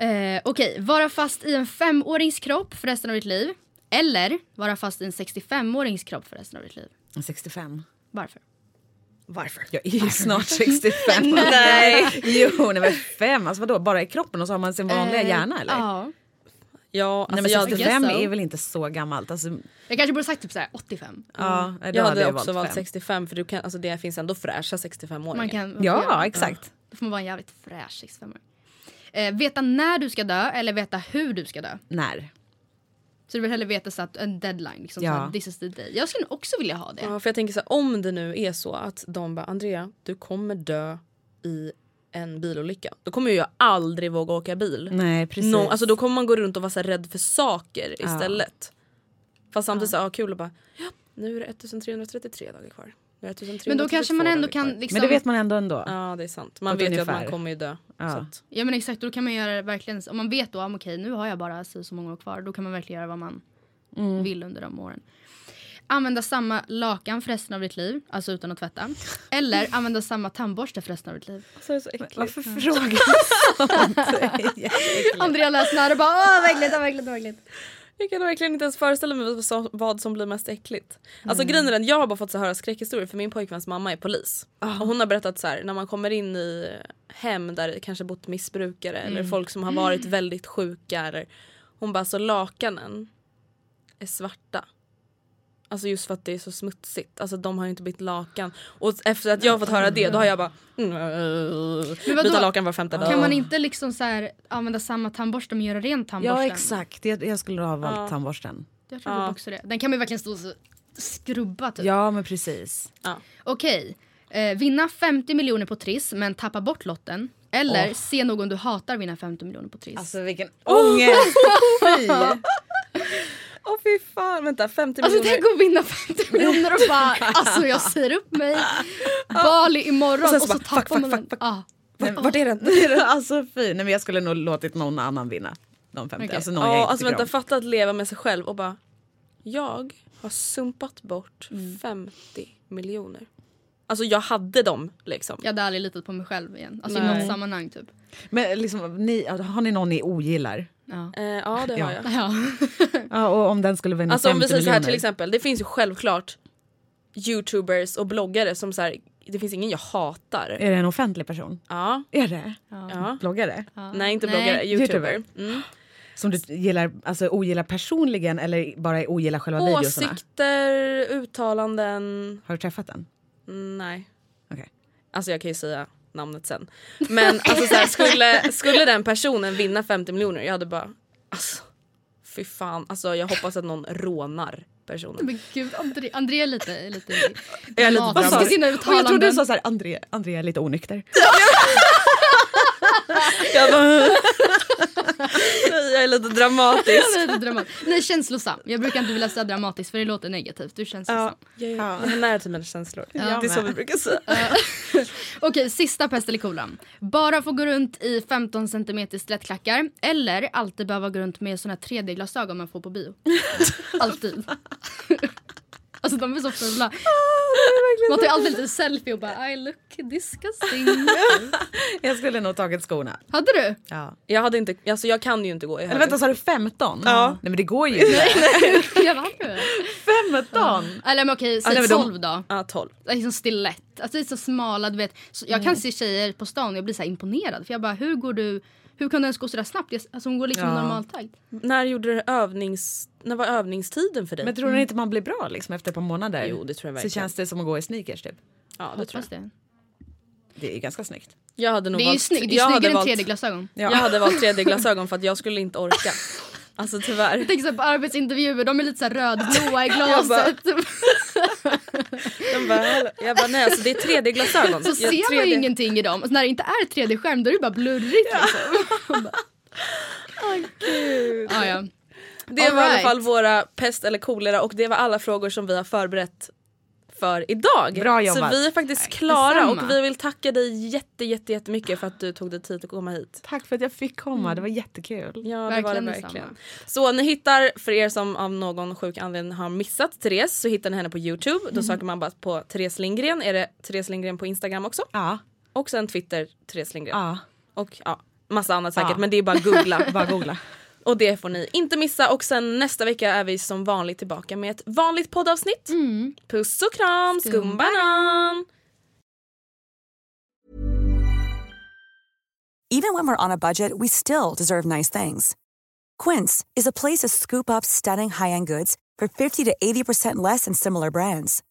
Eh, okej, vara fast i en femårings kropp för resten av ditt liv. Eller vara fast i en 65-årings kropp för resten av ditt liv. 65. Varför? Varför? Jag är ju snart 65. Nej. Jo, nej men fem, alltså vadå, bara i kroppen och så har man sin vanliga Eh, hjärna eller? Ja. Ja, Nej alltså, men jag, hade, 65 guess so. är väl inte så gammalt? Alltså, Jag kanske borde sagt typ så här 85. ja, då jag hade jag också valt fem. 65 för du kan, alltså, det finns ändå fräscha 65-åringar. Man kan, man får Ja, göra- exakt. Då får man vara en jävligt fräsch 65 eh, Veta när du ska dö eller veta hur du ska dö. När? Så du vill hellre veta så att en deadline. Liksom, Ja. så här, this is the day. Jag skulle också vilja ha det. Ja, för jag tänker så här, om det nu är så att de bara Andrea, du kommer dö i en bilolycka. Då kommer ju jag aldrig våga åka bil. Nej precis. No, alltså då kommer man gå runt och vara så här rädd för saker istället. Fast samtidigt så här, ah, kul att bara, ja, nu är det 1333 dagar kvar. Nu är det 1332 Men då kanske man ändå kan... Liksom, Men det vet man ändå ändå. Ja det är sant. Man vet ju att man kommer ju dö. Ja. Så Ja men exakt, då kan man göra verkligen, om man vet då, ah, okej nu har jag bara så, så många år kvar, då kan man verkligen göra vad man Mm. vill under de åren. Använda samma lakan för resten av ditt liv, alltså utan att tvätta. Eller använda samma tandborste för resten av ditt liv. alltså, det är så äckligt. Varför frågar du sånt? Det är jätteäckligt. Andrea läser när och bara åh vad äckligt, vad äckligt, vad äckligt. Jag kan verkligen inte ens föreställa mig vad som- blir mest äckligt. Mm. Alltså grejen är den, jag har bara fått så höra skräckhistorier för min pojkväns mamma är polis. Ah. Och hon har berättat så här, när man kommer in i hem där det kanske bott missbrukare Mm. eller folk som har varit väldigt sjuka. Eller, hon bara så lakanen är svarta. Alltså just för att det är så smutsigt. Alltså de har ju inte bytt lakan. Och efter att jag har fått höra det då har jag bara mm, byta lakan var femte dag. Kan man inte liksom så här, använda samma tandborste men göra rent tandborsten? Ja exakt, jag, jag skulle ha valt Ja. tandborsten. Jag tror Ja. också det. Den kan man ju verkligen stå och så skrubba typ. Ja men precis. Okej, eh, vinna 50 miljoner på Triss men tappa bort lotten. Eller Åh. se någon du hatar vinna 50 miljoner på Triss. Alltså vilken ångest! Åh fy fan, vänta 50 Alltså miljoner. tänk att vinna 50 miljoner och bara alltså jag säger upp mig. Bali imorgon Och och sen så, så bara, fuck, tappar fuck, man fuck, den. fuck. Ah. Vart- Vart är den? alltså fy, nej men jag skulle nog låtit någon annan vinna. De 50, Okej. alltså någon jag Ja, inte alltså vänta, om. fatta att leva med sig själv och bara Jag har sumpat bort Mm. 50 miljoner. Alltså jag hade dem liksom. Jag hade aldrig litat på mig själv igen. Alltså i Nej. något sammanhang typ. Men liksom, ni, har ni någon ni ogillar? Ja. Eh, ja det har Ja. jag. Ja. Ja, och om den skulle vinna Alltså om 50 vi säger så här till exempel, det finns ju självklart youtubers och bloggare som så här, det finns ingen jag hatar. Är det en offentlig person? Ja. Är det? ja. Bloggare? Nej inte Nej. bloggare, youtuber. YouTuber. Mm. Som du gillar, alltså ogillar personligen eller bara ogillar själva videorna? Åsikter, uttalanden, Har du träffat den? mm, nej. Okej. Alltså jag kan ju säga namnet sen. Men alltså så här, skulle, skulle den personen vinna 50 miljoner, jag hade bara alltså fy fan. Alltså jag hoppas att någon rånar personen. Men gud, André, André är lite, lite Jag är lite i sina Och jag trodde uttalanden. du sa såhär, André, André är lite onykter. Jag, bara, jag är lite dramatisk. Jag är lite dramatisk. Nej, känslosam. Jag brukar inte vilja säga dramatiskt för det låter negativt. Du är känslosam. Jag, jag har nära till mina känslor. det är så vi brukar säga. Okej, sista pest eller kolan. Bara få gå runt i 15 cm slättklackar eller alltid behöva gå runt med såna här 3D-glasögon man får på bio. alltid. Alltså de är så fula. man tar ju alltid lite selfie och bara I look disgusting. Jag skulle nog tagit skorna. Hade du? Ja. Jag, hade inte, alltså jag kan ju inte gå i Eller höger. vänta, sa du 15? Ja. Nej men det går ju inte. Jag hade du? 15? Eller men okej, Ja, säg nej, men de- 12 då. Ja, 12. Det är liksom stilett. Alltså det är så smala, du vet. Så jag kan se tjejer på stan och jag blir så här imponerad. För jag bara, hur går du, Hur kan det ens gå sådär snabbt? Alltså hon går liksom Ja. i normaltakt. När gjorde du övnings... När var övningstiden för dig? Men tror ni inte man blir bra liksom efter ett par månader? Jo, det tror jag Så verkligen. känns det som att gå i sneakers typ. ja, det tror jag. det. Det är ganska snyggt. Jag hade nog Det är ju valt... snyggt. Det jag är hade snyggare än valt- 3D-glasögon. Jag hade valt 3D-glasögon för att jag skulle inte orka. Alltså tyvärr. Jag tänker så på arbetsintervjuer, de är lite så här rödblåa i glaset. De bara, jag bara nej alltså det är 3D-glasögon. så Jag- ser man 3D. ju ingenting i dem. Alltså, när det inte är 3D-skärm då är det bara blurrigt. Liksom. ja, ja. Det var i alla fall våra pest eller kolera och det var alla frågor som vi har förberett för idag. Bra Så jobbat. vi är faktiskt klara Detsamma. och vi vill tacka dig jätte, jätte, jättemycket för att du tog dig tid att komma hit. Tack för att jag fick komma, det var jättekul. Ja det var Verkligen det detsamma. verkligen. Så ni hittar, för er som av någon sjuk anledning har missat Therese så hittar ni henne på Youtube. Då söker man bara på Therese Lindgren. Är det Therese Lindgren på Instagram också? Ja. Och sen Twitter Therese Lindgren. Ja. Och ja, massa annat säkert Ja. men det är bara att googla. Bara googla. Och det får ni inte missa och sen nästa vecka är vi som vanligt tillbaka med ett vanligt poddavsnitt. Mm. Puss och kram, skumbanan! Even when we're on a budget, we still deserve nice things. Quince is a place to scoop up stunning high-end goods for 50 to 80% less than similar brands.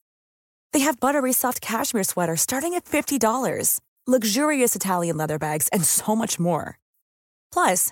They have buttery soft cashmere sweaters starting at $50, luxurious Italian leather bags, and so much more. Plus,